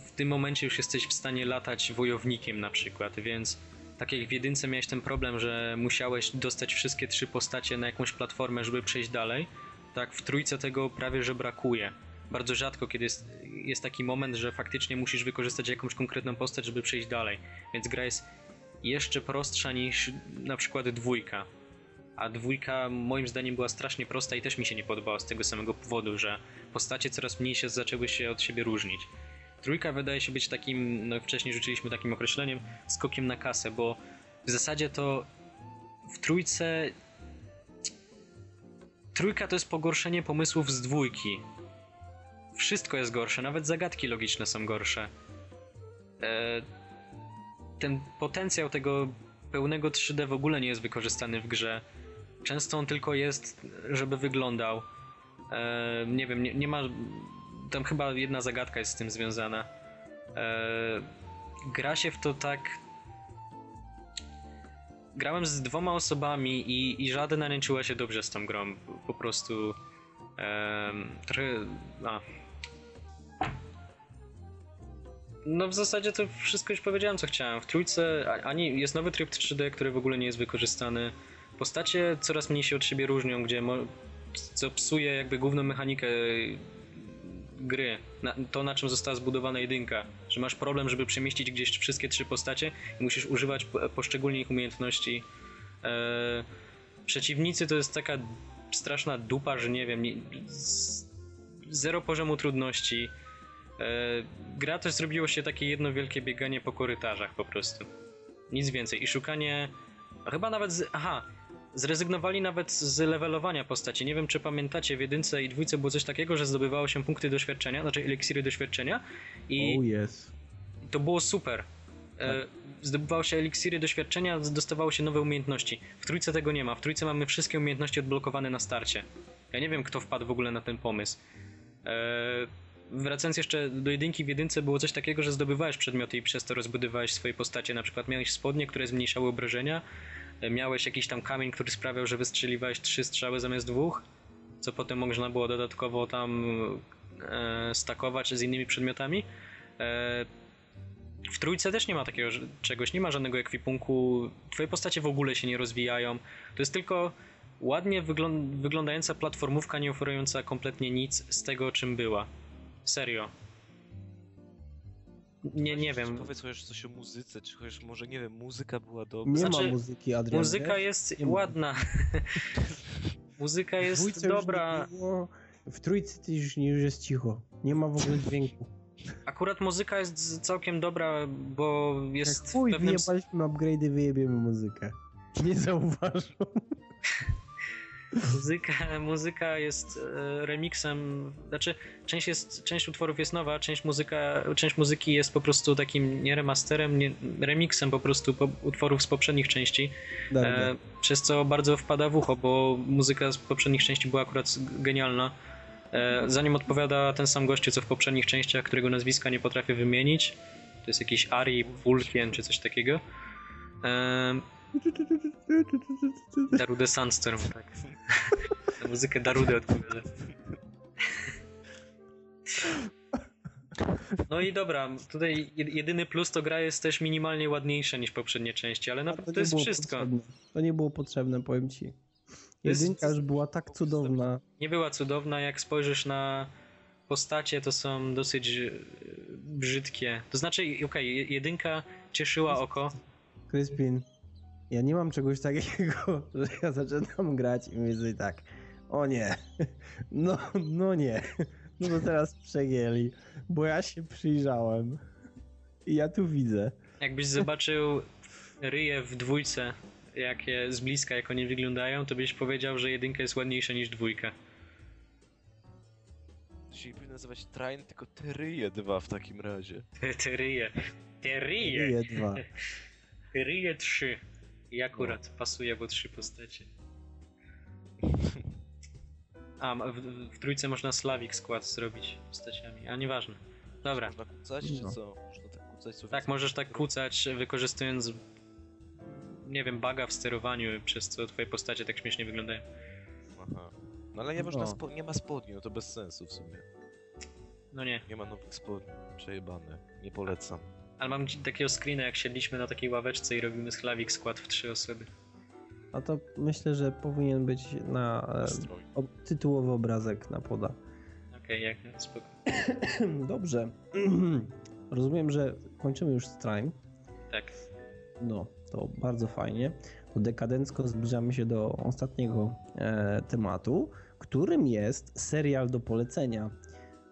w tym momencie już jesteś w stanie latać wojownikiem na przykład, więc tak jak w jedynce miałeś ten problem, że musiałeś dostać wszystkie trzy postacie na jakąś platformę, żeby przejść dalej, tak w trójce tego prawie że brakuje. Bardzo rzadko, kiedy jest, jest taki moment, że faktycznie musisz wykorzystać jakąś konkretną postać, żeby przejść dalej. Więc gra jest jeszcze prostsza niż na przykład dwójka. A dwójka moim zdaniem była strasznie prosta i też mi się nie podobała z tego samego powodu, że postacie coraz mniej się zaczęły się od siebie różnić. Trójka wydaje się być takim, no wcześniej rzuciliśmy takim określeniem, skokiem na kasę, bo w zasadzie to w trójce. Trójka to jest pogorszenie pomysłów z dwójki. Wszystko jest gorsze, nawet zagadki logiczne są gorsze. E, ten potencjał tego pełnego 3D w ogóle nie jest wykorzystany w grze. Często on tylko jest, żeby wyglądał. E, nie wiem, nie, nie ma. Tam chyba jedna zagadka jest z tym związana. E, gra się w to tak. Grałem z dwoma osobami i, i żadna nie czuła się dobrze z tą grą. Po prostu. E, trochę. A. No w zasadzie to wszystko już powiedziałem co chciałem. W trójce ani jest nowy tryb 3D, który w ogóle nie jest wykorzystany. Postacie coraz mniej się od siebie różnią, gdzie co psuje jakby główną mechanikę gry. Na, to na czym została zbudowana jedynka. Że masz problem, żeby przemieścić gdzieś wszystkie trzy postacie i musisz używać po- poszczególnie ich umiejętności. E, przeciwnicy to jest taka straszna dupa, że nie wiem, nie, zero poziomu trudności. E, gra też zrobiło się takie jedno wielkie bieganie po korytarzach po prostu. Nic więcej. I szukanie. Chyba nawet. Z, aha! Zrezygnowali nawet z levelowania postaci. Nie wiem, czy pamiętacie, w jedynce i dwójce było coś takiego, że zdobywało się punkty doświadczenia, znaczy eliksiry doświadczenia i Oh yes. to było super. E, zdobywało się eliksiry doświadczenia, dostawało się nowe umiejętności. W trójce tego nie ma. W trójce mamy wszystkie umiejętności odblokowane na starcie. Ja nie wiem, kto wpadł w ogóle na ten pomysł. E, wracając jeszcze do jedynki, w jedynce było coś takiego, że zdobywałeś przedmioty i przez to rozbudowałeś swoje postacie. Na przykład miałeś spodnie, które zmniejszały obrażenia, miałeś jakiś tam kamień, który sprawiał, że wystrzeliwałeś trzy strzały zamiast dwóch, co potem można było dodatkowo tam e, stakować z innymi przedmiotami. E, w trójce też nie ma takiego czegoś, nie ma żadnego ekwipunku. Twoje postacie w ogóle się nie rozwijają. To jest tylko ładnie wyglą- wyglądająca platformówka, nie oferująca kompletnie nic z tego, czym była. Serio. Nie, nie wiem. Powiedz chociaż coś o muzyce, czy chociaż może, nie wiem, muzyka była dobra. Nie Znaczy, ma muzyki, Adrian. Muzyka wiesz? jest Nie ładna. Muzyka jest dwójce dobra. było, W trójce to już, nie- już jest cicho. Nie ma w ogóle dźwięku. Akurat muzyka jest całkiem dobra, bo jest Jak w chuj, pewnym... wyjebaliśmy upgrade'y, wyjebiemy muzykę. Nie zauważą. Muzyka, muzyka jest e, remixem, znaczy część, jest, część utworów jest nowa, część, muzyka, część muzyki jest po prostu takim nie remasterem, nie, remixem po prostu po, utworów z poprzednich części, Dobra. e, przez co bardzo wpada w ucho, bo muzyka z poprzednich części była akurat genialna. E, za nim odpowiada ten sam gościu, co w poprzednich częściach, którego nazwiska nie potrafię wymienić. To jest jakiś Ari Pulkien czy coś takiego. E, Darude Sandstorm, tak. Na muzykę Darude odpowiada. No i dobra, tutaj jed- jedyny plus to gra jest też minimalnie ładniejsza niż poprzednie części, ale naprawdę to jest wszystko. Potrzebne. To nie było potrzebne, powiem ci. Jedynka już była tak cudowna. Nie była cudowna, jak spojrzysz na postacie, to są dosyć e, brzydkie. To znaczy, okej, je- jedynka cieszyła oko, Kryspin, ja nie mam czegoś takiego, że ja zaczynam grać i mówię tak, o nie, no, no nie, no to teraz przegięli, bo ja się przyjrzałem i ja tu widzę. jakbyś zobaczył ryje w dwójce, jakie z bliska, jak one wyglądają, to byś powiedział, że jedynka jest ładniejsza niż dwójka. Nie powinno nazywać Train, tylko Tyryje 2 w takim razie. Te, te ryje. Te ryje. Je dwa. Ryje 3. I akurat pasuje, bo trzy postacie. A, w, w trójce można Slavik skład zrobić postaciami, a nieważne. Dobra, Można kucać, No. czy co? Można tak kucać, co tak, możesz tak kucać, wykorzystując, nie wiem, baga w sterowaniu, przez co twoje postacie tak śmiesznie wyglądają. Aha. No ale nie, można No. spo... nie ma spodni, no to bez sensu w sumie. No nie. Nie ma nowych spodni, przejebane. Nie polecam. Ale mam takiego screena, jak siedliśmy na takiej ławeczce i robimy schlavic skład w trzy osoby. A to myślę, że powinien być na e, tytułowy obrazek na poda. Okej, jak spoko. Dobrze. Rozumiem, że kończymy już stream. Tak. No, to bardzo fajnie. To dekadencko zbliżamy się do ostatniego e, tematu, którym jest serial do polecenia.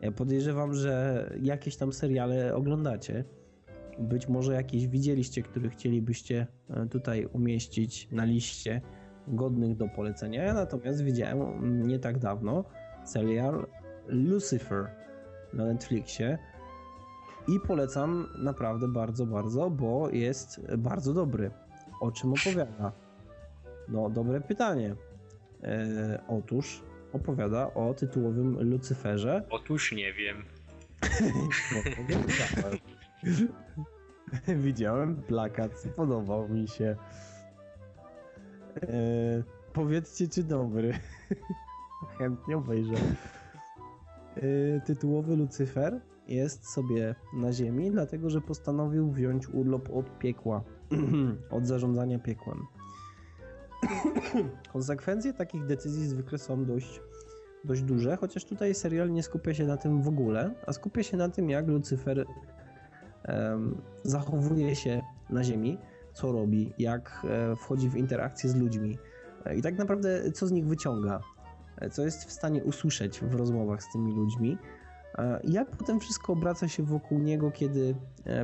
Ja podejrzewam, że jakieś tam seriale oglądacie. Być może jakieś widzieliście, które chcielibyście e, tutaj umieścić na liście godnych do polecenia. Ja natomiast widziałem mm, nie tak dawno serial Lucifer na Netflixie. I polecam naprawdę bardzo, bardzo, bo jest bardzo dobry. O czym opowiada? No, dobre pytanie. E, otóż opowiada o tytułowym Lucyferze. Otóż nie wiem. No. Widziałem plakat, podobał mi się. E, powiedzcie, czy dobry. Chętnie obejrzę. E, tytułowy Lucyfer jest sobie na ziemi, dlatego że postanowił wziąć urlop od piekła, od zarządzania piekłem. Konsekwencje takich decyzji zwykle są dość, dość duże, chociaż tutaj serial nie skupia się na tym w ogóle, a skupia się na tym, jak Lucyfer zachowuje się na ziemi, co robi, jak e, wchodzi w interakcję z ludźmi e, i tak naprawdę co z nich wyciąga, e, co jest w stanie usłyszeć w rozmowach z tymi ludźmi. Jak potem wszystko obraca się wokół niego, kiedy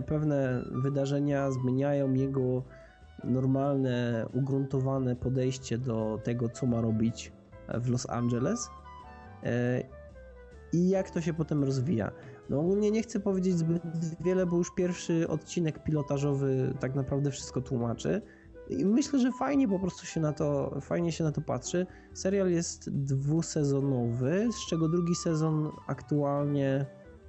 pewne wydarzenia zmieniają jego normalne, ugruntowane podejście do tego, co ma robić w Los Angeles i jak to się potem rozwija. No ogólnie nie chcę powiedzieć zbyt wiele, bo już pierwszy odcinek pilotażowy tak naprawdę wszystko tłumaczy. I myślę, że fajnie po prostu się na to, fajnie się na to patrzy. Serial jest dwusezonowy, z czego drugi sezon aktualnie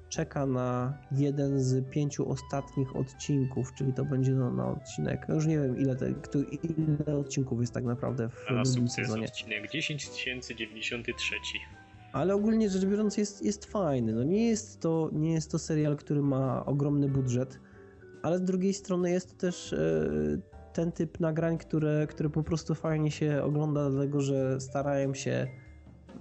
czeka na jeden z pięciu ostatnich odcinków, czyli to będzie no, na odcinek. No już nie wiem ile, te, kto, ile odcinków jest tak naprawdę w na drugim sezonie. odcinek 10093. Ale ogólnie rzecz biorąc jest, jest fajny. No nie, jest to, nie jest to serial, który ma ogromny budżet, ale z drugiej strony jest to też e, ten typ nagrań, które, które po prostu fajnie się ogląda, dlatego że starają się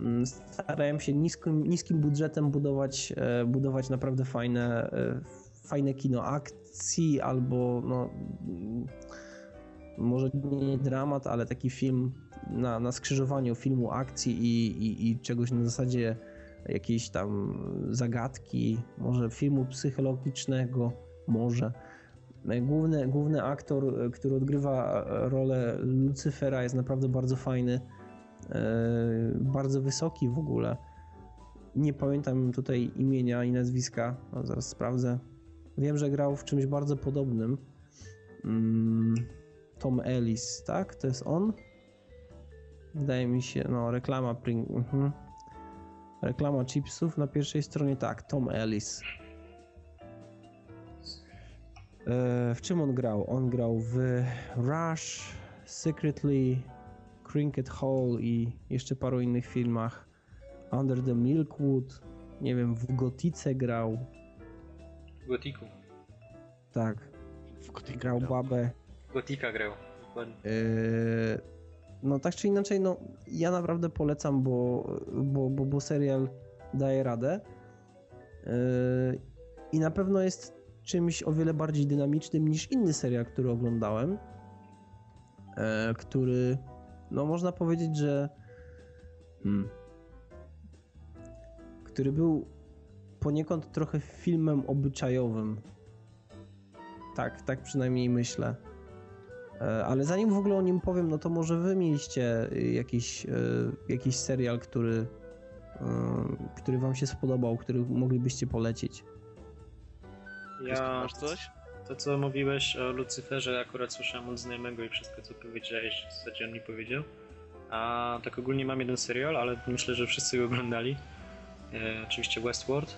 mm, starają się niskim, niskim budżetem budować, e, budować naprawdę fajne, e, fajne kino akcji albo no, mm, może nie dramat, ale taki film na, na skrzyżowaniu filmu, akcji i, i, i czegoś na zasadzie jakiejś tam zagadki, może filmu psychologicznego, może. Główny, główny aktor, który odgrywa rolę Lucyfera jest naprawdę bardzo fajny, e, bardzo wysoki w ogóle. Nie pamiętam tutaj imienia i nazwiska, zaraz sprawdzę. Wiem, że grał w czymś bardzo podobnym. Tom Ellis, tak? To jest on? Wydaje mi się, no reklama Pring... Mhm. Reklama chipsów na pierwszej stronie, tak, Tom Ellis. E, w czym on grał? On grał w Rush, Secretly, Cricket Hall i jeszcze paru innych filmach. Under the Milkwood, nie wiem, w Gotice grał, W Gotiku. tak, W grał grał. babę. Gotika grał. Yy, No tak czy inaczej, no ja naprawdę polecam, bo, bo, bo, bo serial daje radę. Yy, I na pewno jest czymś o wiele bardziej dynamicznym niż inny serial, który oglądałem. e, Który, no można powiedzieć, że. Hmm, który był poniekąd trochę filmem obyczajowym. Tak, tak przynajmniej myślę. E, Ale zanim w ogóle o nim powiem, no to może wy mieliście y, jakiś, y, jakiś serial, który, y, który wam się spodobał, który moglibyście polecić. Ja Masz coś? to co mówiłeś o Lucyferze akurat słyszałem od znajomego i wszystko co powiedziałeś w zasadzie on mi powiedział. A tak ogólnie mam jeden serial, ale myślę, że wszyscy go oglądali. E, oczywiście Westworld.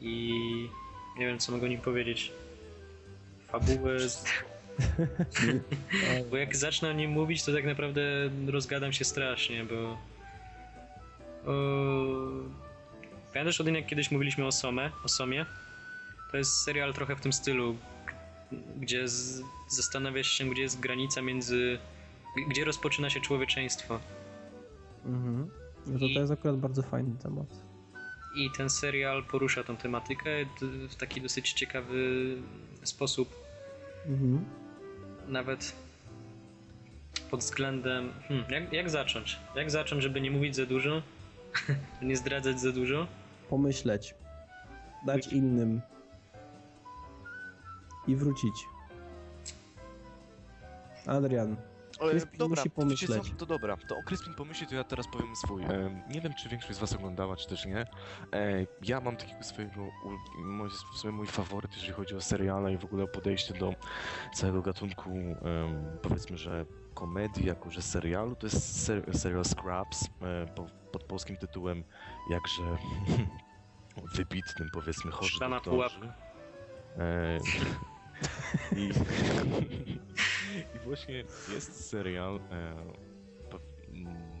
I nie wiem co mogę o nim powiedzieć. Fabuły. Bo jak zacznę o nim mówić, to tak naprawdę rozgadam się strasznie, bo. O... Pamiętasz Odin, jak kiedyś mówiliśmy o Some, o Somie? To jest serial trochę w tym stylu, gdzie z, zastanawiasz się, gdzie jest granica między. gdzie rozpoczyna się człowieczeństwo. Mhm. No to, I- to jest akurat bardzo fajny temat. I ten serial porusza tą tematykę w taki dosyć ciekawy sposób. Mhm. Nawet pod względem. Hmm, jak, jak zacząć? Jak zacząć, żeby nie mówić za dużo? nie zdradzać za dużo? Pomyśleć. Dać innym. I wrócić. Adrian. Ale Crispin dobra, musi to pomyśleć. To dobra, to o Crispin pomyśli, to ja teraz powiem swój. E, nie wiem, czy większość z was oglądała, czy też nie. E, ja mam takiego swojego, u- mój, swój mój faworyt, jeżeli chodzi o seriale i w ogóle o podejście do całego gatunku, em, powiedzmy, że komedii, jako że serialu, to jest ser, serial Scraps, e, po, pod polskim tytułem jakże wybitnym, powiedzmy, chorzy Szklana doktorzy. pułapka. E, i, I właśnie jest serial e, mm,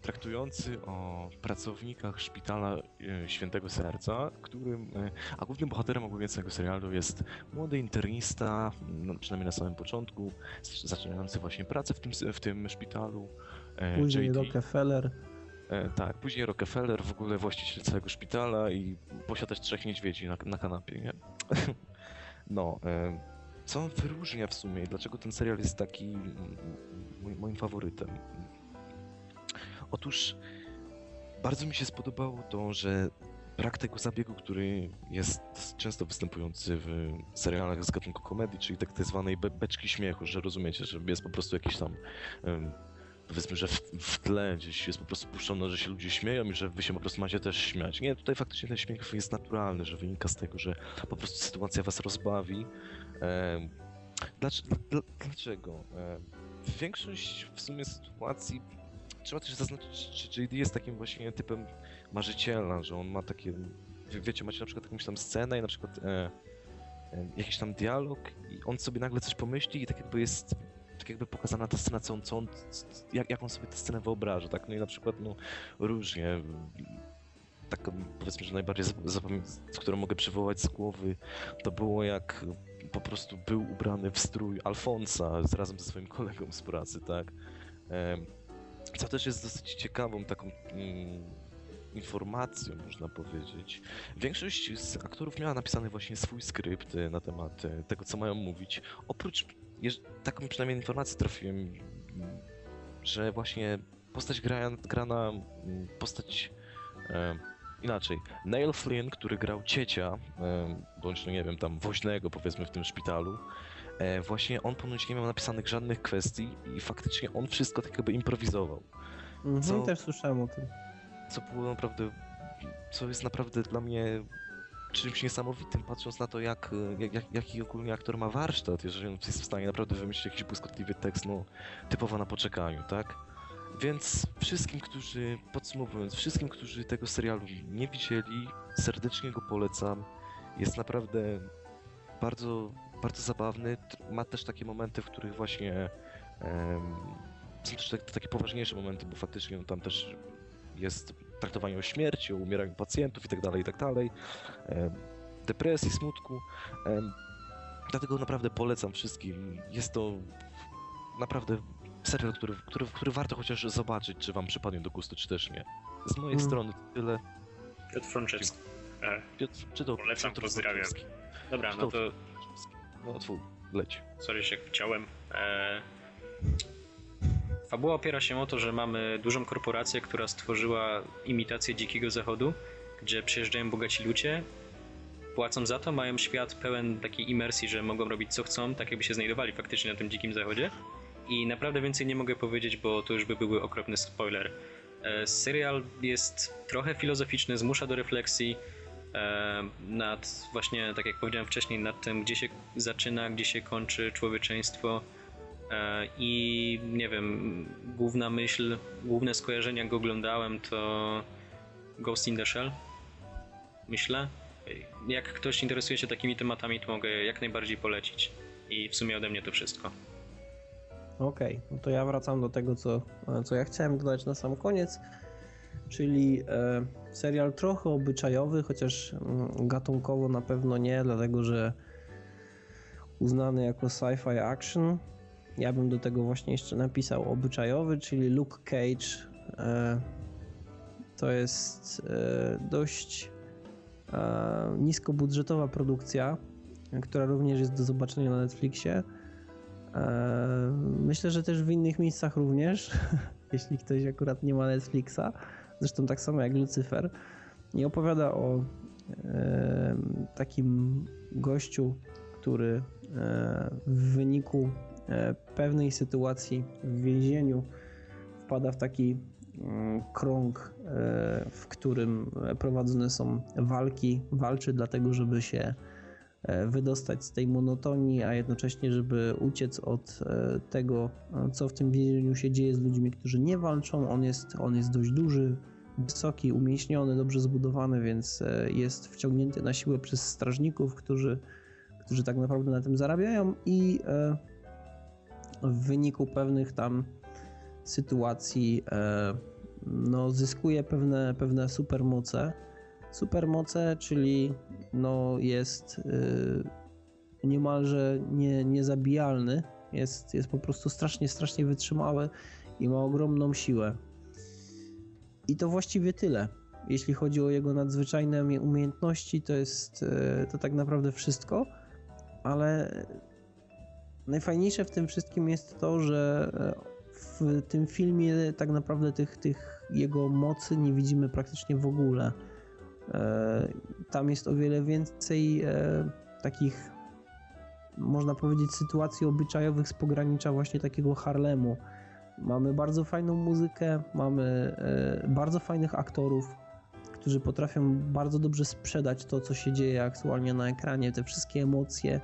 traktujący o pracownikach szpitala e, Świętego Serca, którym, e, a głównym bohaterem ogólnie całego serialu jest młody internista, no, przynajmniej na samym początku, zaczynający właśnie pracę w tym, w tym szpitalu. e, Później JT. Rockefeller. Tak, później Rockefeller, w ogóle właściciel całego szpitala i posiada też trzech niedźwiedzi na, na kanapie, nie? no, co wyróżnia w sumie i dlaczego ten serial jest taki moim faworytem? Otóż bardzo mi się spodobało to, że brak tego zabiegu, który jest często występujący w serialach z gatunku komedii, czyli tak zwanej be beczki śmiechu, że rozumiecie, że jest po prostu jakiś tam em, powiedzmy, że w, w tle gdzieś jest po prostu puszczone, że się ludzie śmieją i że wy się po prostu macie też śmiać. Nie, tutaj faktycznie ten śmiech jest naturalny, że wynika z tego, że po prostu sytuacja was rozbawi. Dlaczego? Em, Większość w sumie sytuacji trzeba też zaznaczyć, że JD jest takim właśnie typem marzyciela, że on ma takie, wie- wiecie, macie na przykład jakąś tam scenę i na przykład e, e, jakiś tam dialog i on sobie nagle coś pomyśli i tak jakby jest tak jakby pokazana ta scena, co on, co on jak, jak on sobie tę scenę wyobraża, tak? No i na przykład, no, różnie. Taką, powiedzmy, że najbardziej zap- zapamię- którą mogę przywołać z głowy, to było jak po prostu był ubrany w strój Alfonsa razem ze swoim kolegą z pracy, tak? Co też jest dosyć ciekawą taką mm, informacją, można powiedzieć. Większość z aktorów miała napisany właśnie swój skrypt e, na temat e, tego, co mają mówić. Oprócz, taką przynajmniej informację trafiłem, mm, że właśnie postać gra, grana, mm, postać e, inaczej. Neil Flynn, który grał ciecia, bądź no nie wiem, tam woźnego powiedzmy w tym szpitalu, e, właśnie on ponoć nie miał napisanych żadnych kwestii i faktycznie on wszystko tak jakby improwizował. Mhm, Co- też słyszałem o tym. co było naprawdę, co jest naprawdę dla mnie czymś niesamowitym, patrząc na to, jak, jak, jak, jaki ogólnie aktor ma warsztat, jeżeli on jest w stanie naprawdę wymyślić jakiś błyskotliwy tekst, no, typowo na poczekaniu, tak? Więc wszystkim, którzy, podsumowując, wszystkim, którzy tego serialu nie widzieli, serdecznie go polecam. Jest naprawdę bardzo, bardzo zabawny. Ma też takie momenty, w których właśnie em, są też tak, takie poważniejsze momenty, bo faktycznie tam też jest traktowanie o śmierci, o umieraniu pacjentów i dalej, i tak dalej. Em, Depresji, smutku. Em, Dlatego naprawdę polecam wszystkim. Jest to naprawdę serial, który, który, który warto chociaż zobaczyć, czy wam przypadnie do gustu, czy też nie. Z mojej Mm. strony tyle. Piotr Franczewski. E, Piotr, czy to Polecam, Piotr pozdrawiam. Dobra, no to No twój, leć. sorry, się wciąłem. E, fabuła opiera się o to, że mamy dużą korporację, która stworzyła imitację dzikiego zachodu, gdzie przyjeżdżają bogaci ludzie, płacą za to, mają świat pełen takiej imersji, że mogą robić co chcą, tak jakby się znajdowali faktycznie na tym dzikim zachodzie. I naprawdę więcej nie mogę powiedzieć, bo to już by były okropny spoiler. E, serial jest trochę filozoficzny, zmusza do refleksji e, nad właśnie, tak jak powiedziałem wcześniej, nad tym, gdzie się zaczyna, gdzie się kończy człowieczeństwo. E, I nie wiem, główna myśl, główne skojarzenia, jak go oglądałem, to Ghost in the Shell. Myślę. Jak ktoś interesuje się takimi tematami, to mogę jak najbardziej polecić. I w sumie ode mnie to wszystko. Okej, no to ja wracam do tego, co, co ja chciałem dodać na sam koniec, czyli e, serial trochę obyczajowy, chociaż mm, gatunkowo na pewno nie, dlatego że uznany jako sci-fi action. Ja bym do tego właśnie jeszcze napisał obyczajowy, czyli Luke Cage. E, to jest e, dość e, niskobudżetowa produkcja, która również jest do zobaczenia na Netflixie. E, myślę, że też w innych miejscach również, jeśli ktoś akurat nie ma Netflixa. Zresztą tak samo jak Lucyfer. I opowiada o e, takim gościu, który e, w wyniku pewnej sytuacji w więzieniu wpada w taki mm, krąg, w którym prowadzone są walki, walczy dlatego, żeby się wydostać z tej monotonii, a jednocześnie, żeby uciec od e, tego, e, co w tym więzieniu się dzieje z ludźmi, którzy nie walczą. On jest, on jest dość duży, wysoki, umieśniony, dobrze zbudowany, więc e, jest wciągnięty na siłę przez strażników, którzy, którzy tak naprawdę na tym zarabiają i e, w wyniku pewnych tam sytuacji e, no, zyskuje pewne, pewne supermoce. Supermoce, czyli no, jest e, niemalże nie, niezabijalny, jest, jest po prostu strasznie, strasznie wytrzymały i ma ogromną siłę. I to właściwie tyle. Jeśli chodzi o jego nadzwyczajne umie- umiejętności, to jest e, to tak naprawdę wszystko, ale najfajniejsze w tym wszystkim jest to, że e, w tym filmie tak naprawdę tych, tych jego mocy nie widzimy praktycznie w ogóle. E, Tam jest o wiele więcej e, takich, można powiedzieć, sytuacji obyczajowych z pogranicza właśnie takiego Harlemu. Mamy bardzo fajną muzykę, mamy e, bardzo fajnych aktorów, którzy potrafią bardzo dobrze sprzedać to, co się dzieje aktualnie na ekranie, te wszystkie emocje.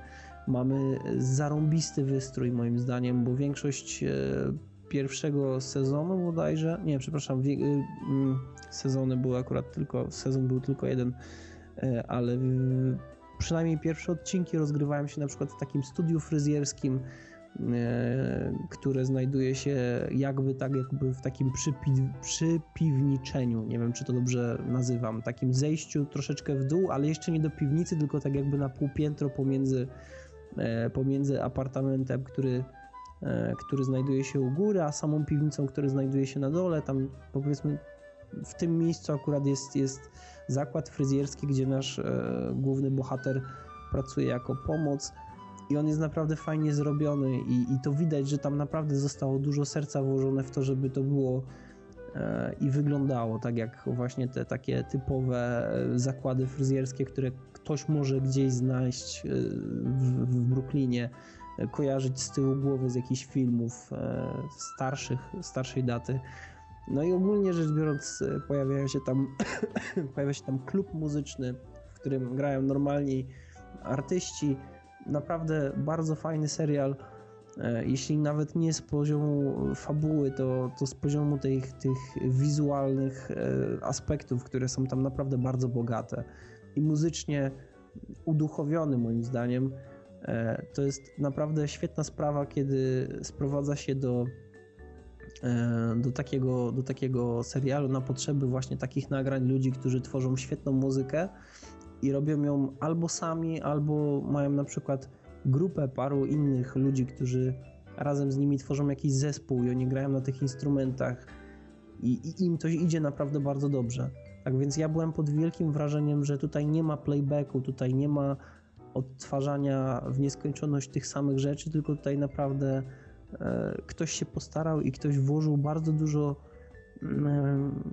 Mamy zarąbisty wystrój, moim zdaniem, bo większość pierwszego sezonu bodajże, nie, przepraszam, y, mm, sezony były akurat tylko, sezon był tylko jeden, e, ale przynajmniej pierwsze odcinki rozgrywają się na przykład w takim studiu fryzjerskim, e, które znajduje się jakby tak jakby w takim przypi- przypiwniczeniu, nie wiem czy to dobrze nazywam, takim zejściu troszeczkę w dół, ale jeszcze nie do piwnicy, tylko tak jakby na półpiętro pomiędzy, e, pomiędzy apartamentem, który, który znajduje się u góry, a samą piwnicą, która znajduje się na dole, tam powiedzmy w tym miejscu akurat jest, jest zakład fryzjerski, gdzie nasz e, główny bohater pracuje jako pomoc. I on jest naprawdę fajnie zrobiony i, i to widać, że tam naprawdę zostało dużo serca włożone w to, żeby to było e, i wyglądało tak jak właśnie te takie typowe e, zakłady fryzjerskie, które ktoś może gdzieś znaleźć e, w, w Brooklynie, e, kojarzyć z tyłu głowy z jakichś filmów e, starszych, starszej daty. No i ogólnie rzecz biorąc, e, pojawiają się tam, pojawia się tam klub muzyczny, w którym grają normalni artyści. Naprawdę bardzo fajny serial. E, Jeśli nawet nie z poziomu fabuły, to, to z poziomu tych, tych wizualnych aspektów, które są tam naprawdę bardzo bogate. I muzycznie uduchowiony moim zdaniem. E, To jest naprawdę świetna sprawa, kiedy sprowadza się do e, do takiego, do takiego serialu na potrzeby właśnie takich nagrań ludzi, którzy tworzą świetną muzykę i robią ją albo sami, albo mają na przykład grupę paru innych ludzi, którzy razem z nimi tworzą jakiś zespół i oni grają na tych instrumentach i, i im to idzie naprawdę bardzo dobrze. Tak więc ja byłem pod wielkim wrażeniem, że tutaj nie ma playbacku, tutaj nie ma odtwarzania w nieskończoność tych samych rzeczy, tylko tutaj naprawdę e, ktoś się postarał i ktoś włożył bardzo dużo mm,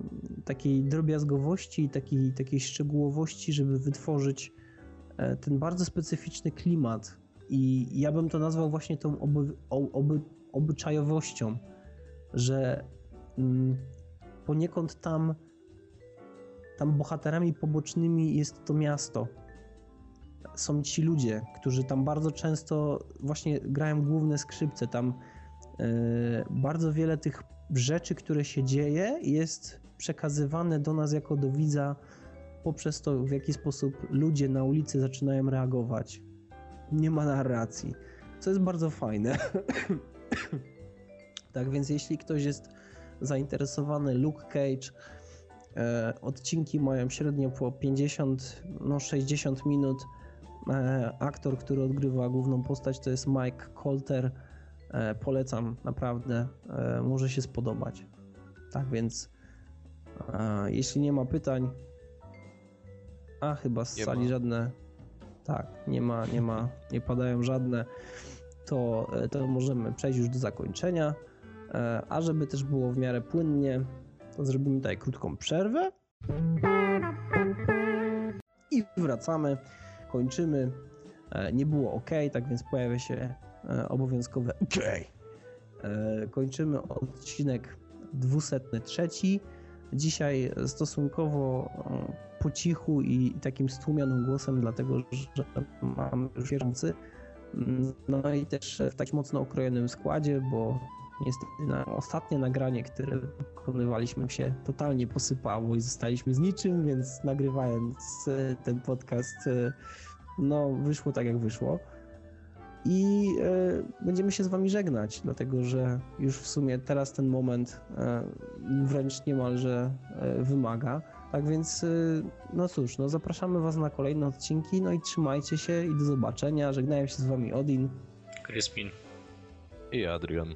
takiej drobiazgowości i takiej, takiej szczegółowości, żeby wytworzyć e, ten bardzo specyficzny klimat. I ja bym to nazwał właśnie tą oby, oby, obyczajowością, że mm, poniekąd tam, tam bohaterami pobocznymi jest to miasto. Są ci ludzie, którzy tam bardzo często właśnie grają główne skrzypce. Tam e, bardzo wiele tych rzeczy, które się dzieje, jest przekazywane do nas jako do widza poprzez to, w jaki sposób ludzie na ulicy zaczynają reagować. Nie ma narracji, co jest bardzo fajne. tak więc, jeśli ktoś jest zainteresowany, Luke Cage, e, odcinki mają średnio po 50, no 60 minut. E, aktor, który odgrywa główną postać, to jest Mike Colter. E, polecam, naprawdę. E, może się spodobać. Tak więc, jeśli nie ma pytań, a chyba z Nie sali ma. żadne. Tak, nie ma, nie ma, nie padają żadne. To, to możemy przejść już do zakończenia. A żeby też było w miarę płynnie, to zrobimy tutaj krótką przerwę. I wracamy, kończymy. E, Nie było ok, tak więc pojawia się e, obowiązkowe ok. E, Kończymy odcinek 203. Dzisiaj stosunkowo po cichu i takim stłumionym głosem, dlatego że mamy już wierzący. No i też w takim mocno okrojonym składzie, bo niestety na ostatnie nagranie, które wykonywaliśmy się totalnie posypało i zostaliśmy z niczym, więc nagrywając e, ten podcast, e, no wyszło tak jak wyszło. I e, będziemy się z wami żegnać, dlatego że już w sumie teraz ten moment wręcz niemalże wymaga. Tak więc, no cóż, no zapraszamy was na kolejne odcinki, no i trzymajcie się i do zobaczenia. Żegnają się z wami Odin. Crispin. I Adrian.